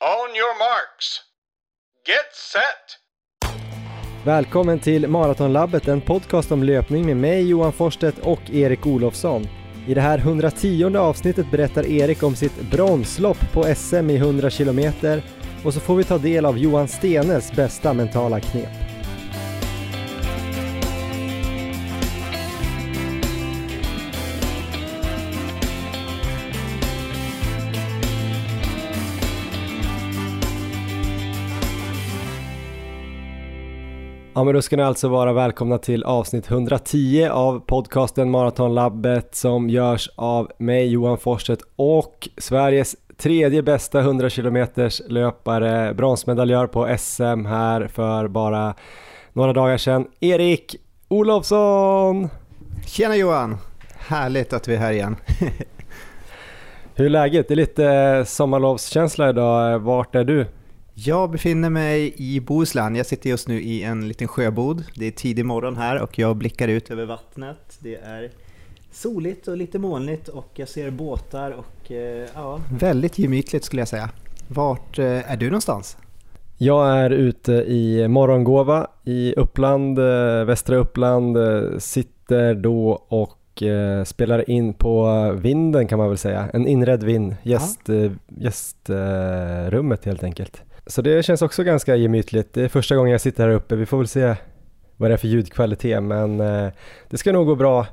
On your marks. Get set! Välkommen till Maratonlabbet, en podcast om löpning med mig Johan Forsstedt och Erik Olofsson. I det här 110 avsnittet berättar Erik om sitt bronslopp på SM i 100 km och så får vi ta del av Johan Stenes bästa mentala knep. Ja men då ska ni alltså vara välkomna till avsnitt 110 av podcasten Maratonlabbet som görs av mig Johan Forsstedt och Sveriges tredje bästa 100 km löpare, bronsmedaljör på SM här för bara några dagar sedan, Erik Olofsson! Tjena Johan! Härligt att vi är här igen. Hur är läget? Det är lite sommarlovskänsla idag. Vart är du? Jag befinner mig i Bohuslän. Jag sitter just nu i en liten sjöbod. Det är tidig morgon här och jag blickar ut över vattnet. Det är soligt och lite molnigt och jag ser båtar och eh, ja, väldigt gemytligt skulle jag säga. Vart eh, är du någonstans? Jag är ute i Morgongåva i Uppland, eh, västra Uppland, sitter då och spelar in på vinden kan man väl säga, en inredd vind, gäst, ja. gästrummet helt enkelt. Så det känns också ganska gemytligt. Det är första gången jag sitter här uppe. Vi får väl se vad det är för ljudkvalitet men eh, det ska nog gå bra.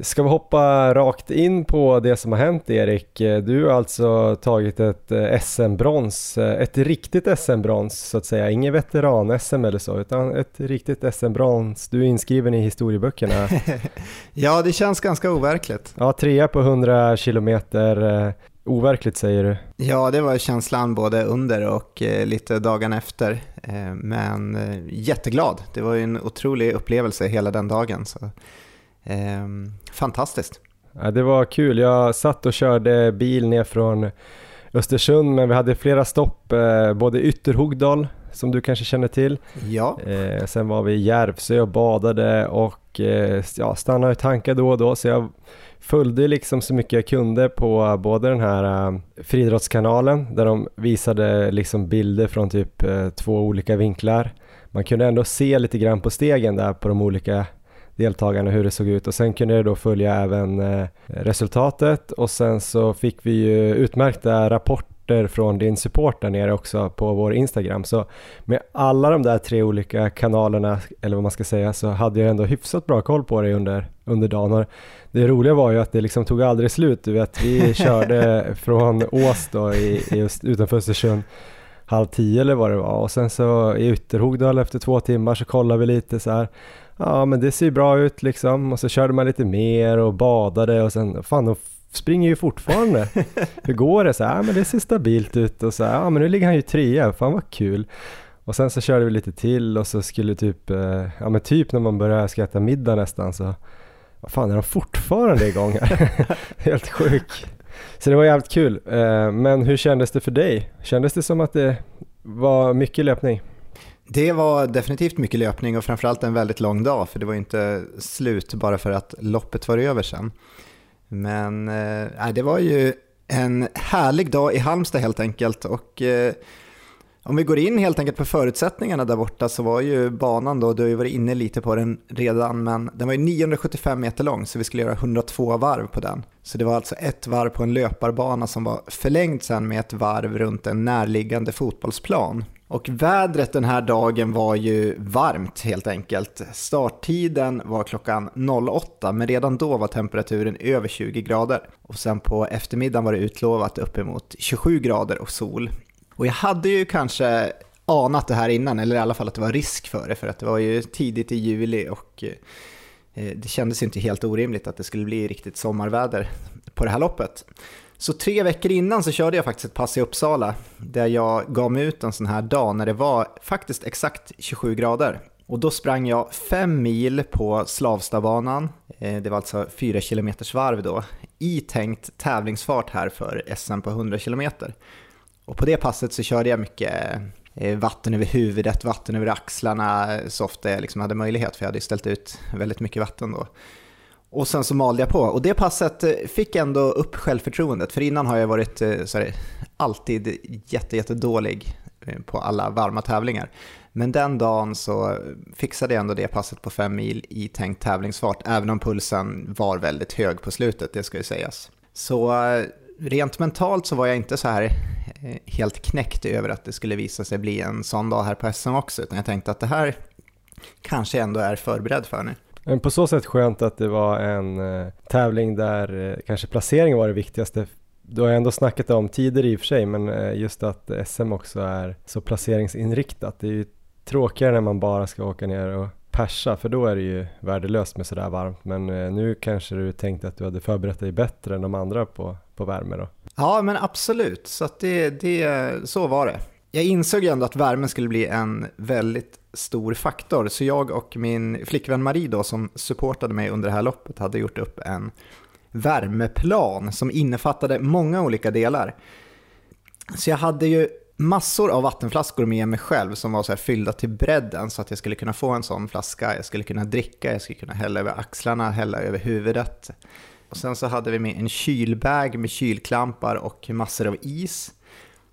Ska vi hoppa rakt in på det som har hänt Erik? Du har alltså tagit ett eh, SM-brons, eh, ett riktigt SM-brons så att säga, ingen veteran-SM eller så, utan ett riktigt SM-brons. Du är inskriven i historieböckerna. ja, det känns ganska overkligt. Ja, trea på 100 kilometer. Overkligt säger du? Ja, det var känslan både under och eh, lite dagen efter. Eh, men eh, jätteglad. Det var ju en otrolig upplevelse hela den dagen. Så, eh, fantastiskt. Ja, det var kul. Jag satt och körde bil ner från Östersund men vi hade flera stopp, eh, både Ytterhogdal som du kanske känner till. Ja. Eh, sen var vi i Järvsö och badade och eh, ja, stannade och tankade då och då så jag följde liksom så mycket jag kunde på eh, både den här uh, friidrottskanalen där de visade liksom bilder från typ uh, två olika vinklar. Man kunde ändå se lite grann på stegen där på de olika deltagarna hur det såg ut och sen kunde jag då följa även uh, resultatet och sen så fick vi ju utmärkta rapporter från din support där nere också på vår Instagram. Så med alla de där tre olika kanalerna, eller vad man ska säga, så hade jag ändå hyfsat bra koll på dig under, under dagen det roliga var ju att det liksom tog aldrig slut. Du vet, vi körde från Ås då i, just utanför Östersund halv tio eller vad det var och sen så i Ytterhogdal efter två timmar så kollade vi lite så här. Ja men det ser ju bra ut liksom och så körde man lite mer och badade och sen fan de springer ju fortfarande. Hur går det? Så här, ja men det ser stabilt ut och så här, ja men nu ligger han ju trea, fan vad kul. Och sen så körde vi lite till och så skulle typ, eh, ja men typ när man börjar ska äta middag nästan så vad fan är de fortfarande igång här? Helt sjuk. Så det var jävligt kul. Eh, men hur kändes det för dig? Kändes det som att det var mycket löpning? Det var definitivt mycket löpning och framförallt en väldigt lång dag för det var inte slut bara för att loppet var över sen. Men eh, det var ju en härlig dag i Halmstad helt enkelt och eh, om vi går in helt enkelt på förutsättningarna där borta så var ju banan då, du har ju varit inne lite på den redan, men den var ju 975 meter lång så vi skulle göra 102 varv på den. Så det var alltså ett varv på en löparbana som var förlängd sen med ett varv runt en närliggande fotbollsplan. Och vädret den här dagen var ju varmt helt enkelt. Starttiden var klockan 08 men redan då var temperaturen över 20 grader. Och sen på eftermiddagen var det utlovat uppemot 27 grader och sol. Och jag hade ju kanske anat det här innan, eller i alla fall att det var risk för det, för att det var ju tidigt i juli och eh, det kändes inte helt orimligt att det skulle bli riktigt sommarväder på det här loppet. Så tre veckor innan så körde jag faktiskt ett pass i Uppsala där jag gav mig ut en sån här dag när det var faktiskt exakt 27 grader. Och då sprang jag fem mil på Slavstabanan, eh, det var alltså fyra kilometers varv då, i tänkt tävlingsfart här för SM på 100 kilometer. Och på det passet så körde jag mycket eh, vatten över huvudet, vatten över axlarna så ofta jag liksom hade möjlighet, för jag hade ställt ut väldigt mycket vatten då. Och sen så malde jag på. Och det passet eh, fick ändå upp självförtroendet. För innan har jag varit eh, sorry, alltid jätte, jätte dålig eh, på alla varma tävlingar. Men den dagen så fixade jag ändå det passet på fem mil i tänkt tävlingsfart, även om pulsen var väldigt hög på slutet, det ska ju sägas. Så rent mentalt så var jag inte så här helt knäckt över att det skulle visa sig bli en sån dag här på SM också, utan jag tänkte att det här kanske ändå är förberedd för nu. Men på så sätt skönt att det var en eh, tävling där eh, kanske placeringen var det viktigaste. Du har ändå snackat om tider i och för sig, men eh, just att SM också är så placeringsinriktat. Det är ju tråkigare när man bara ska åka ner och persa, för då är det ju värdelöst med sådär varmt. Men eh, nu kanske du tänkte att du hade förberett dig bättre än de andra på, på värme då? Ja, men absolut. Så, det, det, så var det. Jag insåg ju ändå att värmen skulle bli en väldigt stor faktor. Så jag och min flickvän Marie då, som supportade mig under det här loppet hade gjort upp en värmeplan som innefattade många olika delar. Så jag hade ju massor av vattenflaskor med mig själv som var så fyllda till bredden så att jag skulle kunna få en sån flaska. Jag skulle kunna dricka, jag skulle kunna hälla över axlarna, hälla över huvudet. Och sen så hade vi med en kylbag med kylklampar och massor av is.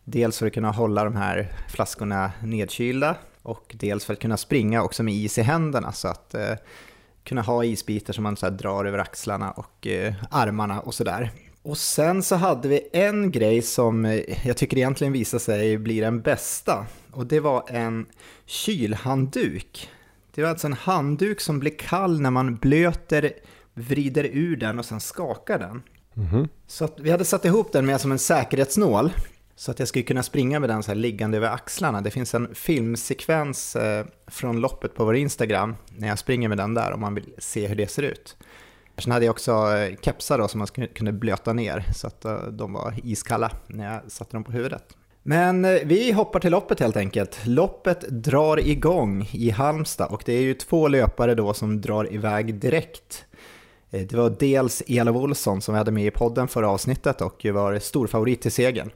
Dels för att kunna hålla de här flaskorna nedkylda och dels för att kunna springa också med is i händerna så att eh, kunna ha isbitar som man så drar över axlarna och eh, armarna och sådär. Och sen så hade vi en grej som eh, jag tycker egentligen visar sig bli den bästa och det var en kylhandduk. Det var alltså en handduk som blir kall när man blöter, vrider ur den och sen skakar den. Mm -hmm. Så vi hade satt ihop den med som en säkerhetsnål så att jag skulle kunna springa med den så här liggande över axlarna. Det finns en filmsekvens eh, från loppet på vår Instagram när jag springer med den där om man vill se hur det ser ut. Sen hade jag också eh, kepsar då som man kunde blöta ner så att eh, de var iskalla när jag satte dem på huvudet. Men vi hoppar till loppet helt enkelt. Loppet drar igång i Halmstad och det är ju två löpare då som drar iväg direkt. Det var dels Elof Olsson som vi hade med i podden förra avsnittet och var storfavorit till segern.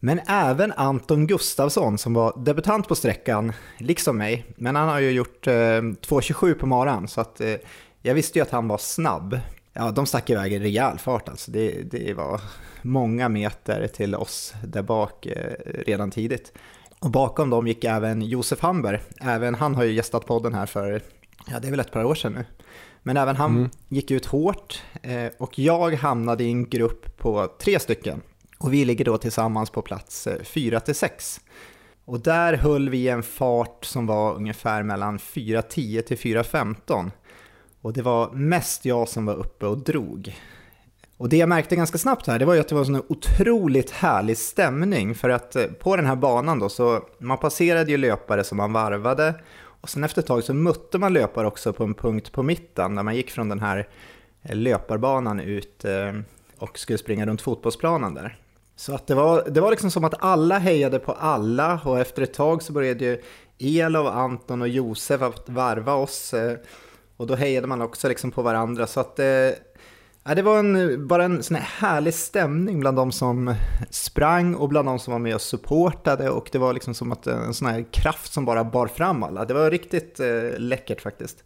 Men även Anton Gustafsson som var debutant på sträckan, liksom mig. Men han har ju gjort eh, 2.27 på maran så att eh, jag visste ju att han var snabb. Ja, de stack iväg i rejäl fart alltså. Det, det var många meter till oss där bak eh, redan tidigt. Och bakom dem gick även Josef Hamber. Även han har ju gästat podden här för, ja det är väl ett par år sedan nu. Men även han mm. gick ut hårt eh, och jag hamnade i en grupp på tre stycken. Och vi ligger då tillsammans på plats eh, 4-6. Och där höll vi en fart som var ungefär mellan 4.10 till 4.15. Och det var mest jag som var uppe och drog. Och det jag märkte ganska snabbt här, det var ju att det var en sån otroligt härlig stämning. För att eh, på den här banan då, så man passerade ju löpare som man varvade. Och sen efter ett tag så mötte man löpare också på en punkt på mitten, där man gick från den här eh, löparbanan ut och skulle springa runt fotbollsplanen där. Så att det var, det var liksom som att alla hejade på alla och efter ett tag så började ju Elof, Anton och Josef att varva oss. Eh, och då hejade man också liksom på varandra. Så att det, ja, det var en, bara en sån här härlig stämning bland de som sprang och bland de som var med och supportade. Och det var liksom som att eh, en sån här kraft som bara bar fram alla. Det var riktigt läckert faktiskt.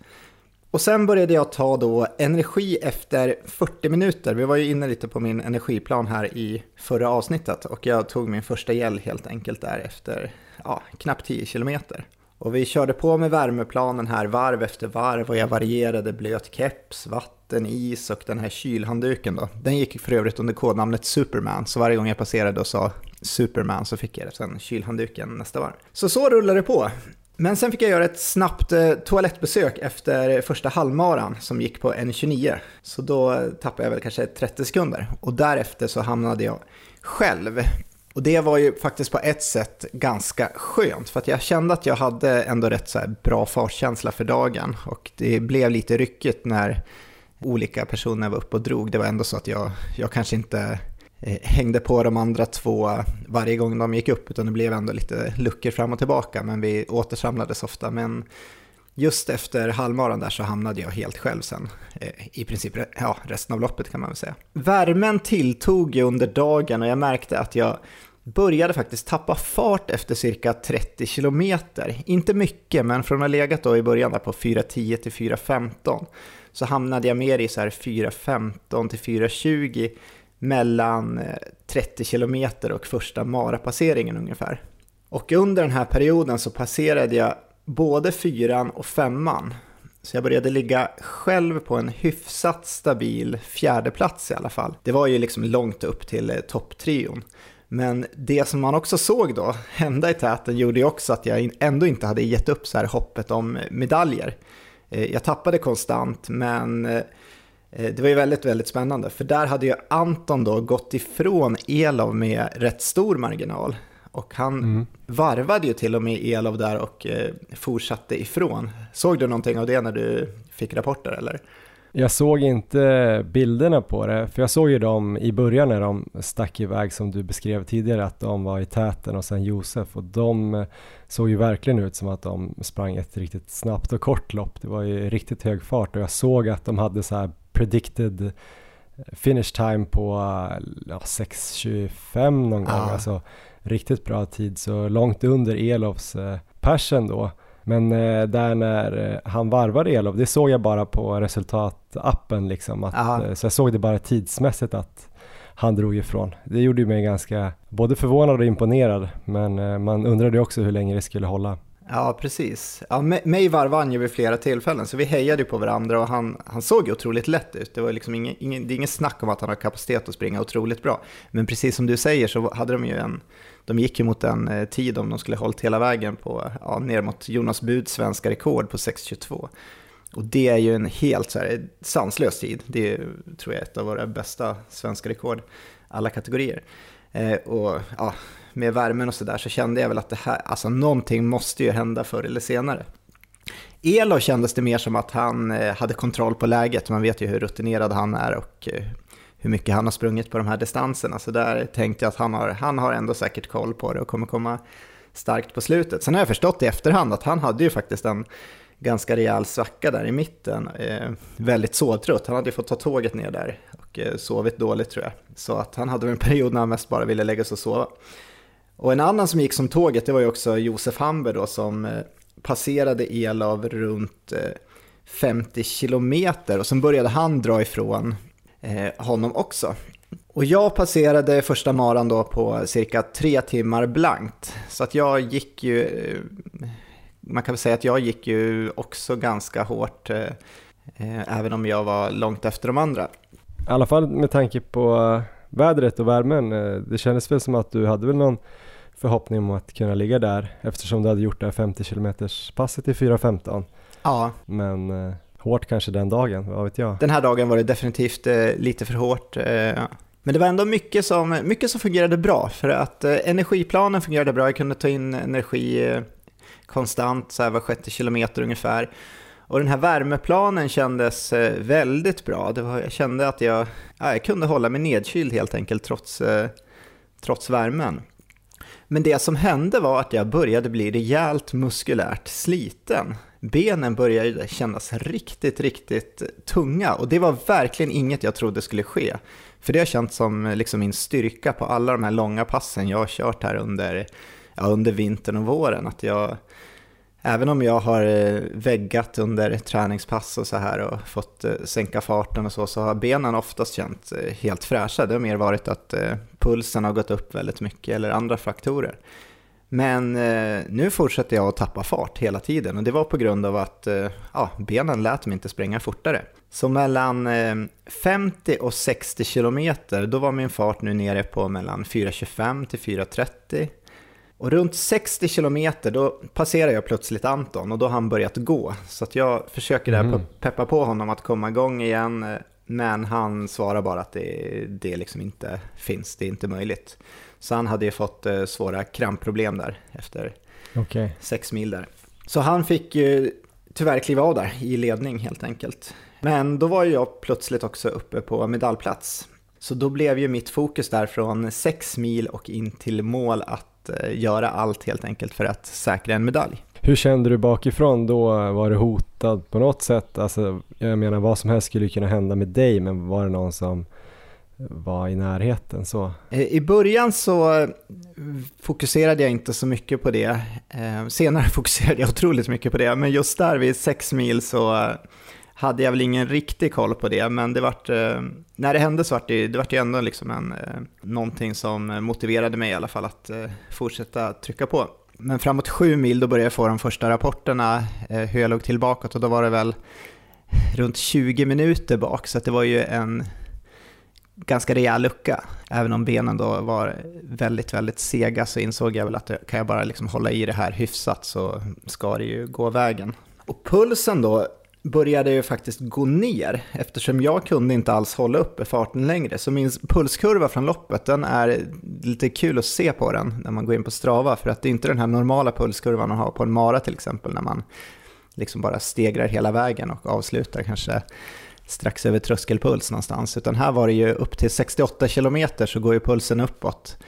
Och sen började jag ta då energi efter 40 minuter. Vi var ju inne lite på min energiplan här i förra avsnittet och jag tog min första gel helt enkelt där efter ja, knappt 10 kilometer. Och vi körde på med värmeplanen här varv efter varv och jag varierade blöt keps, vatten, is och den här kylhandduken då. Den gick för övrigt under kodnamnet Superman, så varje gång jag passerade och sa Superman så fick jag sen kylhandduken nästa varv. Så så rullade det på. Men sen fick jag göra ett snabbt eh, toalettbesök efter första halvmaran som gick på 1.29. Så då tappade jag väl kanske 30 sekunder och därefter så hamnade jag själv. Och det var ju faktiskt på ett sätt ganska skönt för att jag kände att jag hade ändå rätt så bra fartkänsla för dagen och det blev lite ryckigt när olika personer var uppe och drog. Det var ändå så att jag, jag kanske inte Eh, hängde på de andra två varje gång de gick upp, utan det blev ändå lite luckor fram och tillbaka, men vi återsamlades ofta. Men just efter halvmaran där så hamnade jag helt själv sen, eh, i princip ja, resten av loppet kan man väl säga. Värmen tilltog ju under dagen och jag märkte att jag började faktiskt tappa fart efter cirka 30 kilometer. Inte mycket, men från att ha legat då i början där på 4.10 till 4.15 så hamnade jag mer i så här 4.15 till 4.20 mellan eh, 30 kilometer och första Mara-passeringen ungefär. Och under den här perioden så passerade jag både fyran och femman. Så jag började ligga själv på en hyfsat stabil fjärdeplats i alla fall. Det var ju liksom långt upp till eh, topptrion. Men det som man också såg då hända i täten gjorde ju också att jag ändå inte hade gett upp så här hoppet om eh, medaljer. Eh, jag tappade konstant men det var ju väldigt, väldigt spännande för där hade ju Anton då gått ifrån Elov med rätt stor marginal. Och han mm. varvade ju till och med Elov där och eh, fortsatte ifrån. Såg du någonting av det när du fick rapporter eller? Jag såg inte bilderna på det, för jag såg ju dem i början när de stack iväg som du beskrev tidigare, att de var i täten och sen Josef och de eh, såg ju verkligen ut som att de sprang ett riktigt snabbt och kort lopp. Det var ju riktigt hög fart och jag såg att de hade så här predicted finish time på ja, 6.25 någon gång. Ah. Alltså, riktigt bra tid, så långt under Elofs eh, persen då. Men eh, där när eh, han varvade Elof, det såg jag bara på resultatappen liksom. Att, eh, så jag såg det bara tidsmässigt att han drog ifrån. Det gjorde mig ganska både förvånad och imponerad, men eh, man undrade också hur länge det skulle hålla. Ja, precis. Ja, mig varvade ju vid flera tillfällen, så vi hejade på varandra och han, han såg ju otroligt lätt ut. Det var liksom ingen, ingen, det är ingen snack om att han har kapacitet att springa otroligt bra. Men precis som du säger så hade de ju en, de gick ju mot en eh, tid om de skulle hållit hela vägen på, ja, ner mot Jonas Buds svenska rekord på 6.22. Och det är ju en helt så här, eh, sanslös tid. Det är, tror jag, är ett av våra bästa svenska rekord, alla kategorier. Eh, och ja, med värmen och sådär så kände jag väl att det här, alltså någonting måste ju hända förr eller senare. Elo kändes det mer som att han eh, hade kontroll på läget, man vet ju hur rutinerad han är och eh, hur mycket han har sprungit på de här distanserna. Så där tänkte jag att han har, han har ändå säkert koll på det och kommer komma starkt på slutet. Sen har jag förstått i efterhand att han hade ju faktiskt en ganska rejäl svacka där i mitten. Eh, väldigt sovtrött, han hade ju fått ta tåget ner där och eh, sovit dåligt tror jag. Så att han hade en period när han mest bara ville lägga sig och sova. Och en annan som gick som tåget det var ju också Josef Hamber då som eh, passerade Elav runt eh, 50 kilometer och sen började han dra ifrån eh, honom också. Och jag passerade första maran då på cirka tre timmar blankt. Så att jag gick ju, man kan väl säga att jag gick ju också ganska hårt, även om jag var långt efter de andra. I alla fall med tanke på vädret och värmen. Det kändes väl som att du hade väl någon förhoppning om att kunna ligga där eftersom du hade gjort det här 50 km passet i 4.15. Ja. Men eh, hårt kanske den dagen, vad vet jag. Den här dagen var det definitivt eh, lite för hårt. Eh, men det var ändå mycket som, mycket som fungerade bra för att energiplanen fungerade bra. Jag kunde ta in energi konstant, så här var sjätte kilometer ungefär. Och den här värmeplanen kändes väldigt bra. Det var, jag kände att jag, ja, jag kunde hålla mig nedkyld helt enkelt trots, trots värmen. Men det som hände var att jag började bli rejält muskulärt sliten. Benen började kännas riktigt, riktigt tunga och det var verkligen inget jag trodde skulle ske. För det har känts som liksom min styrka på alla de här långa passen jag har kört här under, ja, under vintern och våren. Att jag, Även om jag har eh, väggat under träningspass och så här och fått eh, sänka farten och så, så har benen oftast känts eh, helt fräscha. Det har mer varit att pulsen har gått upp väldigt mycket eller andra faktorer. Men nu fortsätter jag att tappa fart hela tiden och det var på grund av att ja, benen lät mig inte springa fortare. Så mellan 50 och 60 kilometer, då var min fart nu nere på mellan 4.25 till 4.30 och runt 60 kilometer då passerar jag plötsligt Anton och då har han börjat gå. Så att jag försöker där mm. peppa på honom att komma igång igen. Men han svarar bara att det, det liksom inte finns, det är inte möjligt. Så han hade ju fått eh, svåra krampproblem där efter okay. sex mil där. Så han fick ju tyvärr kliva av där i ledning helt enkelt. Men då var jag plötsligt också uppe på medaljplats. Så då blev ju mitt fokus där från sex mil och in till mål att Eh, göra allt helt enkelt för att säkra en medalj. Hur kände du bakifrån då? Var du hotad på något sätt? Alltså, jag menar vad som helst skulle kunna hända med dig, men var det någon som var i närheten så? Eh, I början så eh, fokuserade jag inte så mycket på det. Eh, senare fokuserade jag otroligt mycket på det, men just där vid sex mil så hade jag väl ingen riktig koll på det, men det vart, när det hände så vart det, det vart ju ändå liksom en, någonting som motiverade mig i alla fall att fortsätta trycka på. Men framåt sju mil då började jag få de första rapporterna eh, hur jag låg till bakåt och då var det väl runt 20 minuter bak, så det var ju en ganska rejäl lucka. Även om benen då var väldigt, väldigt sega så insåg jag väl att kan jag bara liksom hålla i det här hyfsat så ska det ju gå vägen. Och pulsen då började ju faktiskt gå ner eftersom jag kunde inte alls hålla uppe farten längre. Så min pulskurva från loppet, den är lite kul att se på den när man går in på Strava för att det är inte den här normala pulskurvan man har på en mara till exempel när man liksom bara stegrar hela vägen och avslutar kanske strax över tröskelpuls någonstans. Utan här var det ju upp till 68 km så går ju pulsen uppåt.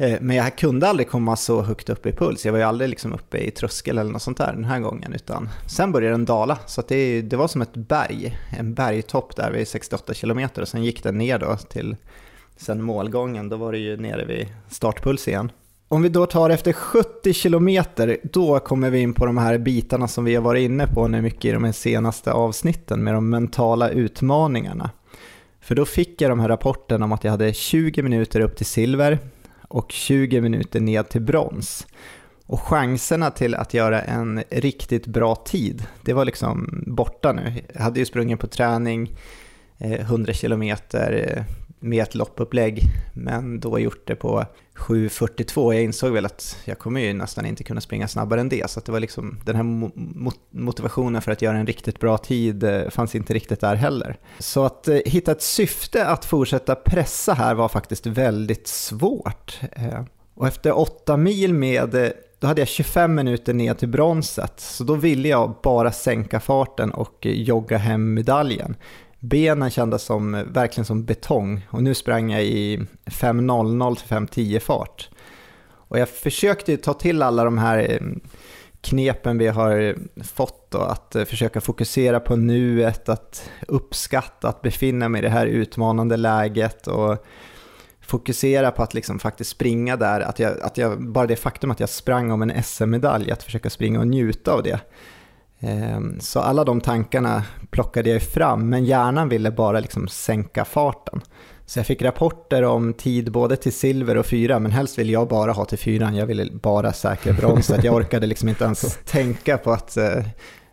Eh, men jag kunde aldrig komma så högt upp i puls. Jag var ju aldrig liksom uppe i tröskel eller något sånt där den här gången. Utan sen började den dala. Så det, det var som ett berg. En bergtopp där vid 68 kilometer. Och sen gick den ner då till sen målgången. Då var det ju nere vid startpuls igen. Om vi då tar efter 70 kilometer, då kommer vi in på de här bitarna som vi har varit inne på nu mycket i de här senaste avsnitten med de mentala utmaningarna. För då fick jag de här rapporterna om att jag hade 20 minuter upp till silver och 20 minuter ned till brons. Och chanserna till att göra en riktigt bra tid, det var liksom borta nu. Jag hade ju sprungit på träning eh, 100 kilometer eh, med ett loppupplägg, men då gjort det på 7.42. Jag insåg väl att jag kommer ju nästan inte kunna springa snabbare än det, så det var liksom den här motivationen för att göra en riktigt bra tid eh, fanns inte riktigt där heller. Så att eh, hitta ett syfte att fortsätta pressa här var faktiskt väldigt svårt. Eh, och efter åtta mil med eh, då hade jag 25 minuter ner till bronset, så då ville jag bara sänka farten och eh, jogga hem medaljen. Benen kändes som, verkligen som betong och nu sprang jag i 5.00 till 5.10 fart. Och jag försökte ta till alla de här eh, knepen vi har fått då, att eh, försöka fokusera på nuet, att uppskatta att befinna mig i det här utmanande läget och fokusera på att liksom faktiskt springa där, att jag, att jag, bara det faktum att jag sprang om en SM-medalj, att försöka springa och njuta av det. Ehm, så alla de tankarna plockade jag fram, men hjärnan ville bara liksom sänka farten. Så jag fick rapporter om tid både till silver och fyra, men helst ville jag bara ha till fyran. Jag ville bara säkra bronset. Jag orkade liksom inte ens tänka på att uh,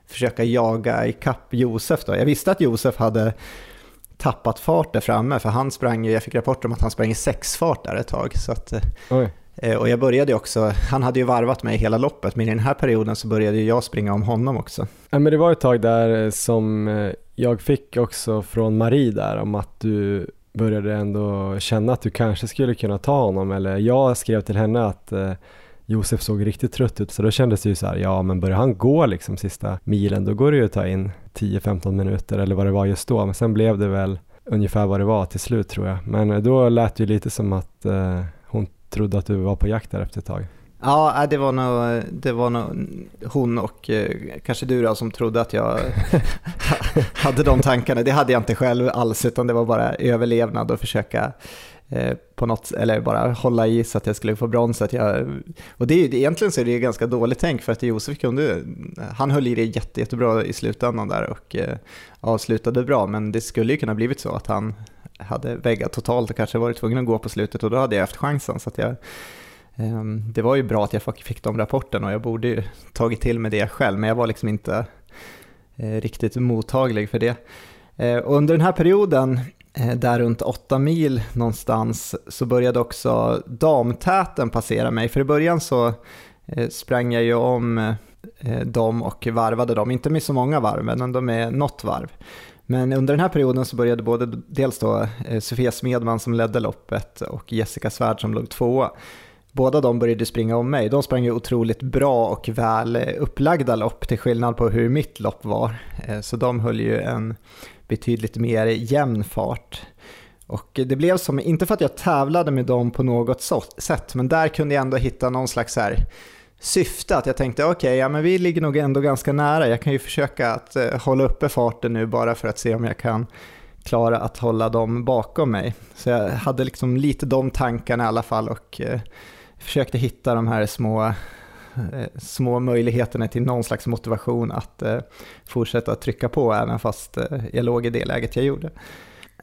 försöka jaga ikapp Josef. Då. Jag visste att Josef hade tappat fart där framme, för han sprang, jag fick rapporter om att han sprang i sexfart där ett tag. Så att, Eh, Eh, och jag började också, han hade ju varvat mig hela loppet, men i den här perioden så började jag springa om honom också. Ja, men det var ett tag där eh, som eh, jag fick också från Marie där om att du började ändå känna att du kanske skulle kunna ta honom eller jag skrev till henne att Josef såg riktigt trött ut så då kändes det ju så här, ja men börjar han gå liksom sista milen då går det ju att ta in 10-15 minuter eller vad det var just då men sen blev det väl ungefär vad det var till slut tror jag men då lät det ju lite som att trodde att du var på jakt där efter ett tag. Ja, äh, det var nog, det var nog hon och eh, kanske du då som trodde att jag hade de tankarna. Det hade jag inte själv alls, utan det var bara överlevnad och försöka eh, på något, eller bara hålla i så att jag skulle få brons. Att jag, och det är, egentligen så är det ganska dåligt tänk för att Josef kunde, han höll i det jätte, jättebra i slutändan där och eh, avslutade bra, men det skulle ju kunna blivit så att han hade väggat totalt och kanske varit tvungen att gå på slutet och då hade jag haft chansen. Så att jag, ehm, det var ju bra att jag fick de rapporterna och jag borde ju tagit till mig det själv, men jag var liksom inte eh, riktigt mottaglig för det. Eh, och under den här perioden, eh, där runt 8 mil någonstans, så började också damtäten passera mig. För i början så sprang jag ju om dem och varvade dem, inte med så många varv, men ändå med något varv. Men under den här perioden så började både dels då eh, Sofia Smedman som ledde loppet och Jessica Svärd som låg tvåa. Båda de började springa om mig. De sprang ju otroligt bra och väl eh, upplagda lopp till skillnad på hur mitt lopp var. Eh, så de höll ju en betydligt mer jämn fart. Och det blev som, inte för att jag tävlade med dem på något sätt, men där kunde jag ändå hitta någon slags här syfte att jag tänkte okej, okay, ja, men vi ligger nog ändå ganska nära. Jag kan ju försöka att eh, hålla uppe farten nu bara för att se om jag kan klara att hålla dem bakom mig. Så jag hade liksom lite de tankarna i alla fall och eh, försökte hitta de här små eh, små möjligheterna till någon slags motivation att eh, fortsätta trycka på även fast eh, jag låg i det läget jag gjorde.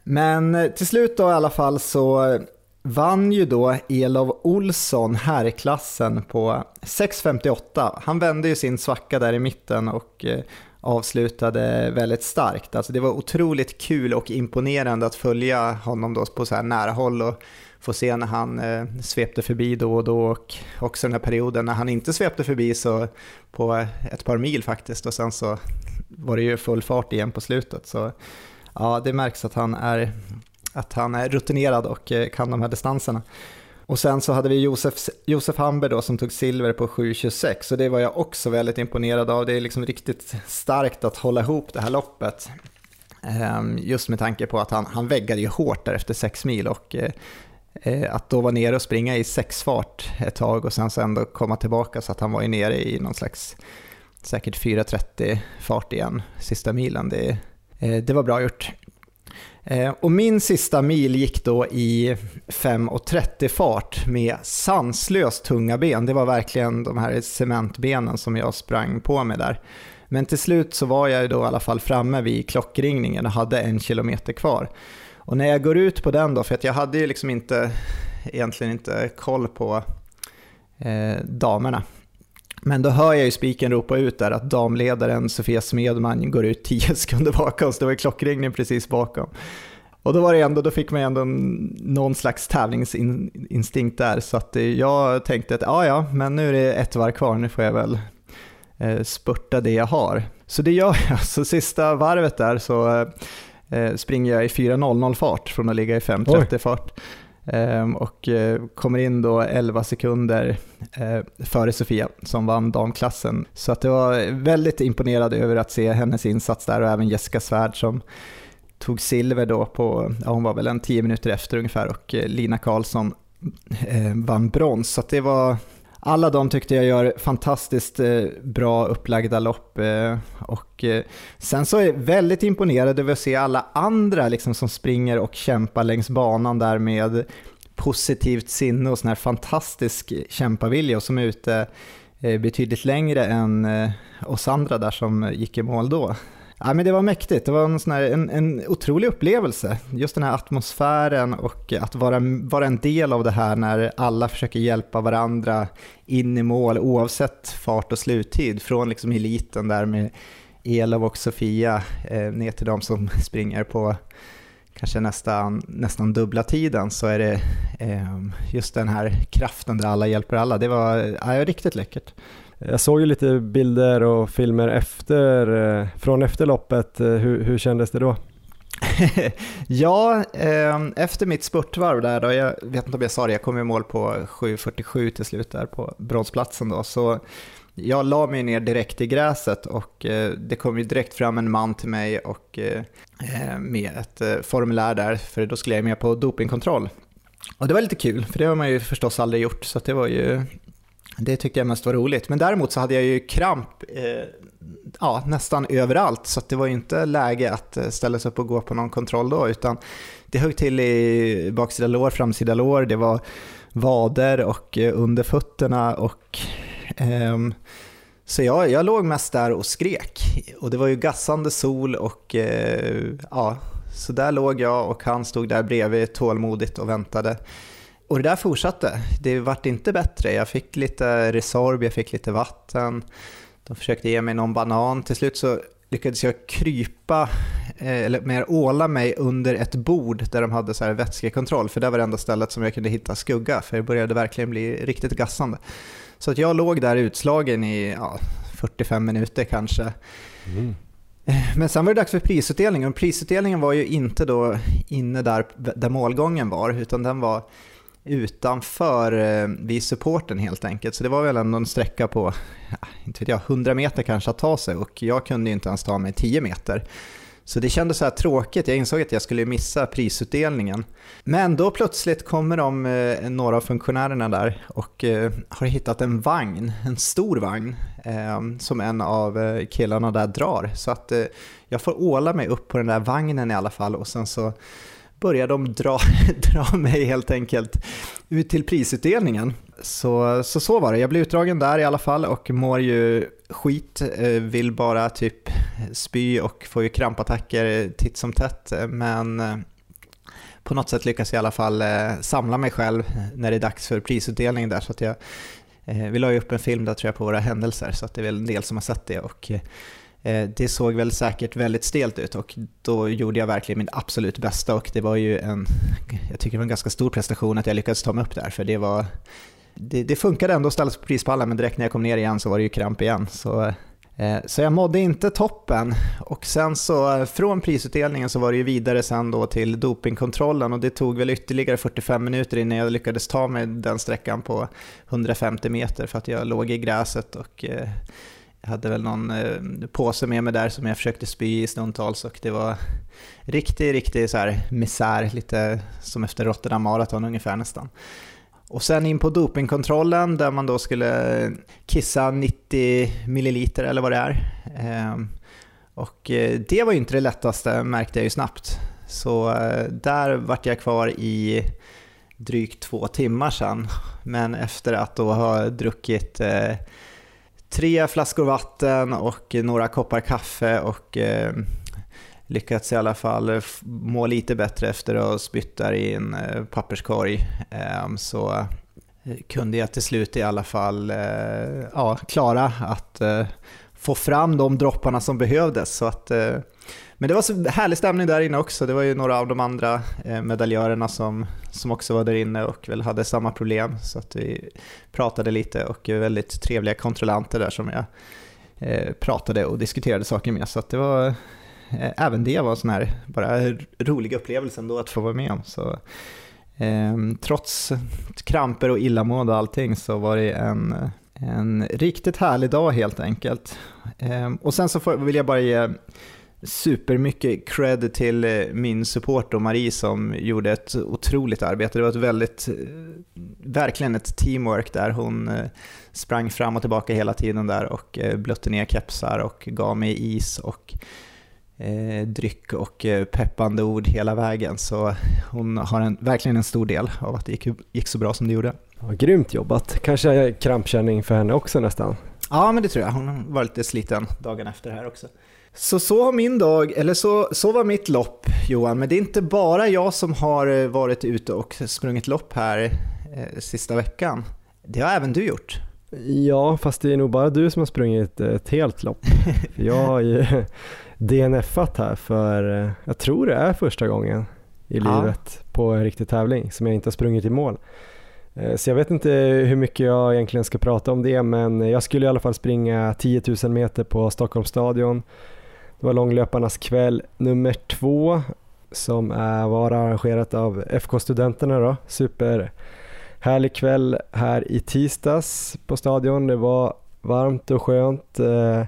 Men eh, till slut då i alla fall så vann ju då Elov Olsson herrklassen på 6.58. Han vände ju sin svacka där i mitten och eh, avslutade väldigt starkt. Alltså det var otroligt kul och imponerande att följa honom då på så här nära håll och få se när han eh, svepte förbi då och då och också den här perioden när han inte svepte förbi så på ett par mil faktiskt och sen så var det ju full fart igen på slutet. Så ja, det märks att han är, att han är rutinerad och eh, kan de här distanserna. Och sen så hade vi Josef, Josef Hamber då som tog silver på 7.26 och det var jag också väldigt imponerad av. Det är liksom riktigt starkt att hålla ihop det här loppet. Ehm, just med tanke på att han, han väggade ju hårt där efter 6 mil och eh, eh, att då vara nere och springa i sexfart ett tag och sen så ändå komma tillbaka så att han var ju nere i någon slags säkert 4.30 fart igen sista milen. Det, det var bra gjort. Eh, och min sista mil gick då i 5.30 fart med sanslöst tunga ben. Det var verkligen de här cementbenen som jag sprang på med där. Men till slut så var jag då i alla fall framme vid klockringningen och hade en kilometer kvar. Och när jag går ut på den då, för att jag hade ju liksom inte, egentligen inte koll på eh, damerna. Men då hör jag ju spiken ropa ut där att damledaren Sofia Smedman går ut 10 sekunder bakom, så det var ju klockringning precis bakom. Och då var det ändå, då fick man ändå någon slags tävlingsinstinkt där, så att eh, jag tänkte att ja, ja, men nu är det ett varv kvar, nu får jag väl eh, spurta det jag har. Så det gör jag, så sista varvet där så eh, eh springer jag i 4.00 fart från att ligga i 5.30 fart. Ehm, och eh, kommer in då 11 sekunder eh, före Sofia som vann damklassen. Så att det var väldigt imponerad över att se hennes insats där och även Jessica Svärd som tog silver då på, ja, hon var väl en 10 minuter efter ungefär och eh, Lina Karlsson vann brons. Så att det var alla de tyckte jag gör fantastiskt eh, bra upplagda lopp. Eh, och eh, sen så är jag väldigt imponerad över att se alla andra liksom, som springer och kämpar längs banan där med positivt sinne och sån här fantastisk kämpavilja och som är ute betydligt längre än oss andra där som gick i mål då. Ja, men det var mäktigt, det var en, sån här, en, en otrolig upplevelse. Just den här atmosfären och att vara, vara en del av det här när alla försöker hjälpa varandra in i mål oavsett fart och sluttid. Från liksom eliten där med Elov och Sofia eh, ner till de som springer på kanske nästan, nästan dubbla tiden så är det eh, just den här kraften där alla hjälper alla. Det var ja, riktigt läckert. Jag såg ju lite bilder och filmer efter, eh, från efter loppet. Eh, hur, hur kändes det då? ja, eh, efter mitt spurtvarv där då, jag vet inte om jag sa det, jag kom i mål på 7.47 till slut där på bronsplatsen då, så jag la mig ner direkt i gräset och eh, det kom ju direkt fram en man till mig och med ett formulär där, för då skulle jag med på dopingkontroll. Och det var lite kul, för det har man ju förstås aldrig gjort, så det var ju det tyckte jag mest var roligt. Men däremot så hade jag ju kramp eh, ja, nästan överallt så det var ju inte läge att eh, ställa sig upp och gå på någon kontroll då utan det högg till i baksida lår, framsida lår, det var vader och eh, under fötterna och eh, så jag, jag låg mest där och skrek och det var ju gassande sol och eh, ja, så där låg jag och han stod där bredvid tålmodigt och väntade. Och det där fortsatte. Det vart inte bättre. Jag fick lite Resorb, jag fick lite vatten. De försökte ge mig någon banan. Till slut så lyckades jag krypa, eh, eller mer åla mig under ett bord där de hade så här vätskekontroll. För det var det enda stället som jag kunde hitta skugga, för det började verkligen bli riktigt gassande. Så att jag låg där utslagen i ja, 45 minuter kanske. Mm. Eh, men sen var det dags för prisutdelningen och prisutdelningen var ju inte då inne där, där målgången var, utan den var utanför eh, vid supporten helt enkelt. Så det var väl ändå en sträcka på, ja, inte vet jag, 100 meter kanske att ta sig och jag kunde inte ens ta mig 10 meter. Så det kändes så här tråkigt, jag insåg att jag skulle missa prisutdelningen. Men då plötsligt kommer de, eh, några av funktionärerna där och eh, har hittat en vagn, en stor vagn, eh, som en av eh, killarna där drar. Så att eh, jag får åla mig upp på den där vagnen i alla fall och sen så började de dra, dra mig helt enkelt ut till prisutdelningen. Så, så så var det. Jag blev utdragen där i alla fall och mår ju skit. Eh, vill bara typ spy och får ju krampattacker titt som tätt. Men eh, på något sätt lyckas jag i alla fall eh, samla mig själv när det är dags för prisutdelning där. Så att jag, vi la ju upp en film där tror jag på våra händelser så att det är väl en del som har sett det. Och Eh, det såg väl säkert väldigt stelt ut och då gjorde jag verkligen mitt absolut bästa och det var ju en, jag tycker det var en ganska stor prestation att jag lyckades ta mig upp där för det var, det, det funkade ändå att ställa sig på prispallen men direkt när jag kom ner igen så var det ju kramp igen. Så, eh, så jag mådde inte toppen. Och sen så från prisutdelningen så var det ju vidare sen då till dopingkontrollen och det tog väl ytterligare 45 minuter innan jag lyckades ta mig den sträckan på 150 meter för att jag låg i gräset och eh, jag hade väl någon eh, påse med mig där som jag försökte spy i stundtals och det var riktig, riktig så här misär, lite som efter Rotterdam Marathon ungefär nästan. Och sen in på dopingkontrollen där man då skulle kissa 90 milliliter eller vad det är. Ehm, och eh, det var ju inte det lättaste märkte jag ju snabbt. Så eh, där vart jag kvar i drygt två timmar sen. Men efter att då ha druckit eh, tre flaskor vatten och några koppar kaffe och eh, lyckats i alla fall må lite bättre efter att ha spytt där i en eh, papperskorg. Ehm, eh, så kunde jag till slut i alla fall eh, ja, klara att eh, få fram de dropparna som behövdes. Så att, eh, men det var så härlig stämning där inne också. Det var ju några av de andra eh, medaljörerna som, som också var där inne och väl hade samma problem. Så att vi pratade lite och väldigt trevliga kontrollanter där som jag eh, pratade och diskuterade saker med. Så att det var eh, även det var en sån här bara rolig upplevelse ändå att få vara med om. Så, eh, trots kramper och illamående och allting så var det en, en riktigt härlig dag helt enkelt. Och sen så vill jag bara ge supermycket cred till eh, min support och Marie som gjorde ett otroligt arbete. Det var ett väldigt, eh, verkligen ett teamwork där. Hon sprang fram och tillbaka hela tiden där och blötte ner kepsar och gav mig is och eh, dryck och eh, peppande ord hela vägen. Så hon har en, verkligen en stor del av att det gick, gick så bra som det gjorde. Ja, grymt jobbat. Kanske krampkänning för henne också nästan? Ja, men det tror jag. Hon var lite sliten dagen efter här också. Så så har min dag, eller så, så var mitt lopp Johan, men det är inte bara jag som har eh, varit ute och sprungit lopp här eh, sista veckan. Det har även du gjort. Ja, fast det är nog bara du som har sprungit ett helt lopp. jag har ju DNFat här för, eh, jag tror det är första gången i ja. livet på en riktig tävling som jag inte har sprungit i mål. Eh, så jag vet inte hur mycket jag egentligen ska prata om det men jag skulle i alla fall springa 10 000 meter på Stockholms stadion. Det var långlöparnas kväll nummer två som var arrangerat av FK-studenterna då. Superhärlig kväll här i tisdags på stadion. Det var varmt och skönt. Eh,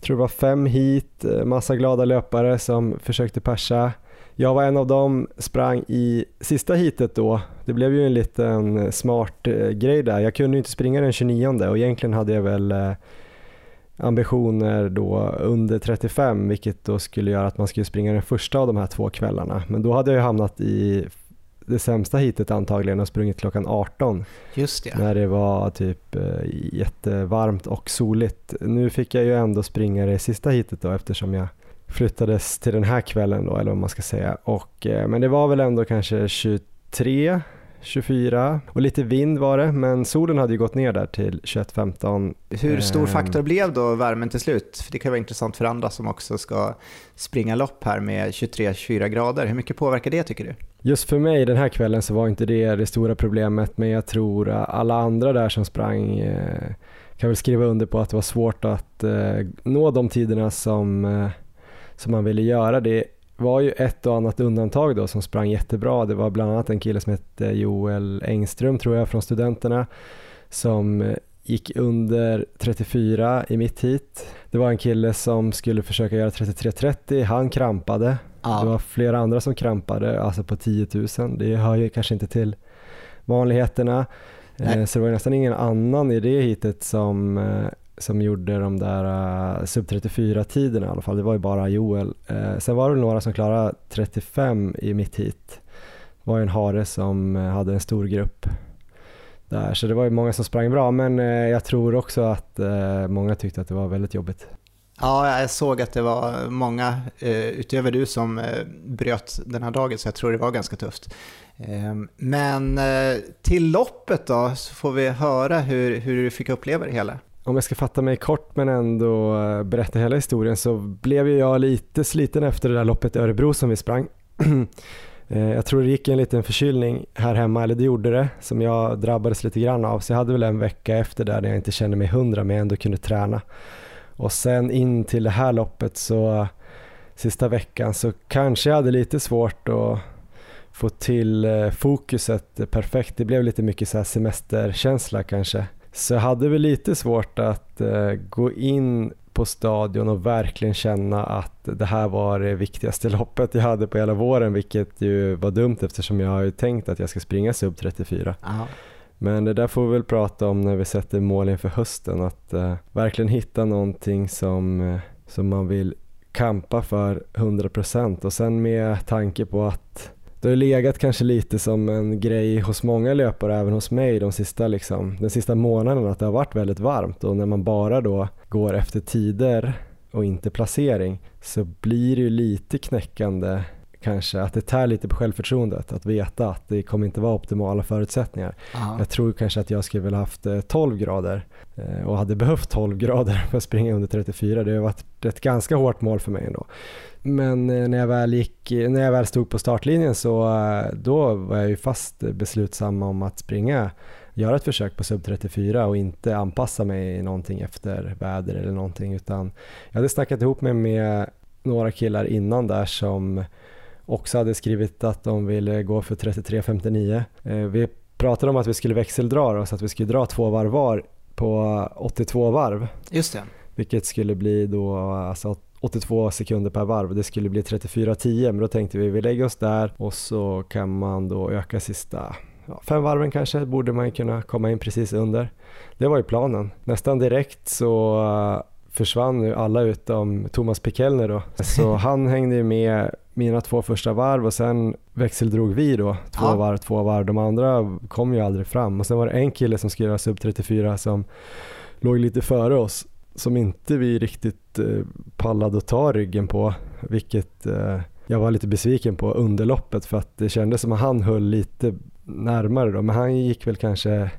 tror det var fem hit, eh, massa glada löpare som försökte persa. Jag var en av dem, sprang i sista hitet då. Det blev ju en liten eh, smart eh, grej där. Jag kunde ju inte springa den 29 och egentligen hade jag väl ambitioner då under 35 vilket då skulle göra att man skulle springa den första av de här två kvällarna. Men då hade jag ju hamnat i det sämsta hitet antagligen och sprungit klockan 18. Just det. När det var typ eh, jättevarmt och soligt. Nu fick jag ju ändå springa det sista hitet då eftersom jag flyttades till den här kvällen då eller vad man ska säga. Och, eh, men det var väl ändå kanske 23 24 och lite vind var det men solen hade ju gått ner där till 21-15. Hur stor ehm. faktor blev då värmen till slut? För det kan vara intressant för andra som också ska springa lopp här med 23-24 grader. Hur mycket påverkar det tycker du? Just för mig den här kvällen så var inte det det stora problemet men jag tror alla andra där som sprang eh, kan väl skriva under på att det var svårt att eh, nå de tiderna som, eh, som man ville göra. Det var ju ett och annat undantag då som sprang jättebra. Det var bland annat en kille som hette Joel Engström tror jag från studenterna som gick under 34 i mitt hit. Det var en kille som skulle försöka göra 33.30, han krampade. Ja. Det var flera andra som krampade, alltså på 10 000. Det hör ju kanske inte till vanligheterna. Nej. Eh, så det var nästan ingen annan i det hitet som eh, som gjorde de där uh, sub 34 tiderna i alla fall. Det var ju bara Joel. Uh, sen var det några som klarade 35 i mitt hit. Det var ju en hare som eh, hade en stor grupp. där. Så det var ju många som sprang bra men jag tror också att många tyckte att det var väldigt jobbigt. Ja, jag såg att det var många utöver du som bröt den här dagen så jag tror det var ganska tufft. Men till loppet då så får vi höra hur, hur du fick uppleva det hela. Om jag ska fatta mig kort men ändå eh, berätta hela historien så blev jag lite sliten efter det där loppet i Örebro som vi sprang. Eh, jag tror det gick en liten förkylning här hemma, eller det gjorde det, som jag drabbades lite grann av. Så jag hade väl en vecka efter där när jag inte kände mig hundra men jag ändå kunde träna. Och sen in till det här loppet så eh, sista veckan så kanske jag hade lite svårt att få till fokuset perfekt. Det blev lite mycket så semesterkänsla kanske. Så jag hade väl lite svårt att uh, gå in på stadion och verkligen känna att det här var det viktigaste loppet jag hade på hela våren, vilket ju var dumt eftersom jag har ju tänkt att jag ska springa sub 34. Aha. Men det där får vi väl prata om när vi sätter mål inför hösten, att uh, verkligen hitta någonting som, uh, som man vill kampa för 100% och sen med tanke på att det har legat kanske lite som en grej hos många löpare, även hos mig, de sista, liksom, den sista månaden att det har varit väldigt varmt. Och när man bara då går efter tider och inte placering så blir det ju lite knäckande kanske att det tär lite på självförtroendet att veta att det kommer inte vara optimala förutsättningar. Aha. Jag tror kanske att jag skulle vilja haft 12 eh, grader eh, och hade behövt 12 grader för att springa under 34. Det har varit ett ganska hårt mål för mig ändå. Men eh, när jag väl, gick, när jag väl stod på startlinjen så då var jag ju fast beslutsam om att springa göra ett försök på sub 34 och inte anpassa mig någonting efter väder eller någonting utan jag hade snackat ihop mig med några killar innan där som också hade skrivit att de ville gå för 33.59. Eh, vi pratade om att vi skulle växeldra då, så att vi skulle dra två varv var på 82 varv. Just det. Vilket skulle bli då alltså 82 sekunder per varv. Det skulle bli 34.10 men då tänkte vi vi lägger oss där och så kan man då öka sista ja, fem varven kanske borde man kunna komma in precis under. Det var ju planen. Nästan direkt så försvann nu alla utom Thomas Pikelner då. Så han hängde ju med mina två första varv och sen växeldrog vi då två ja. varv, två varv. De andra kom ju aldrig fram och sen var det en kille som skulle göra sub 34 som låg lite före oss som inte vi riktigt eh, pallade att ta ryggen på vilket eh, jag var lite besviken på under loppet för att det kändes som att han höll lite närmare då men han gick väl kanske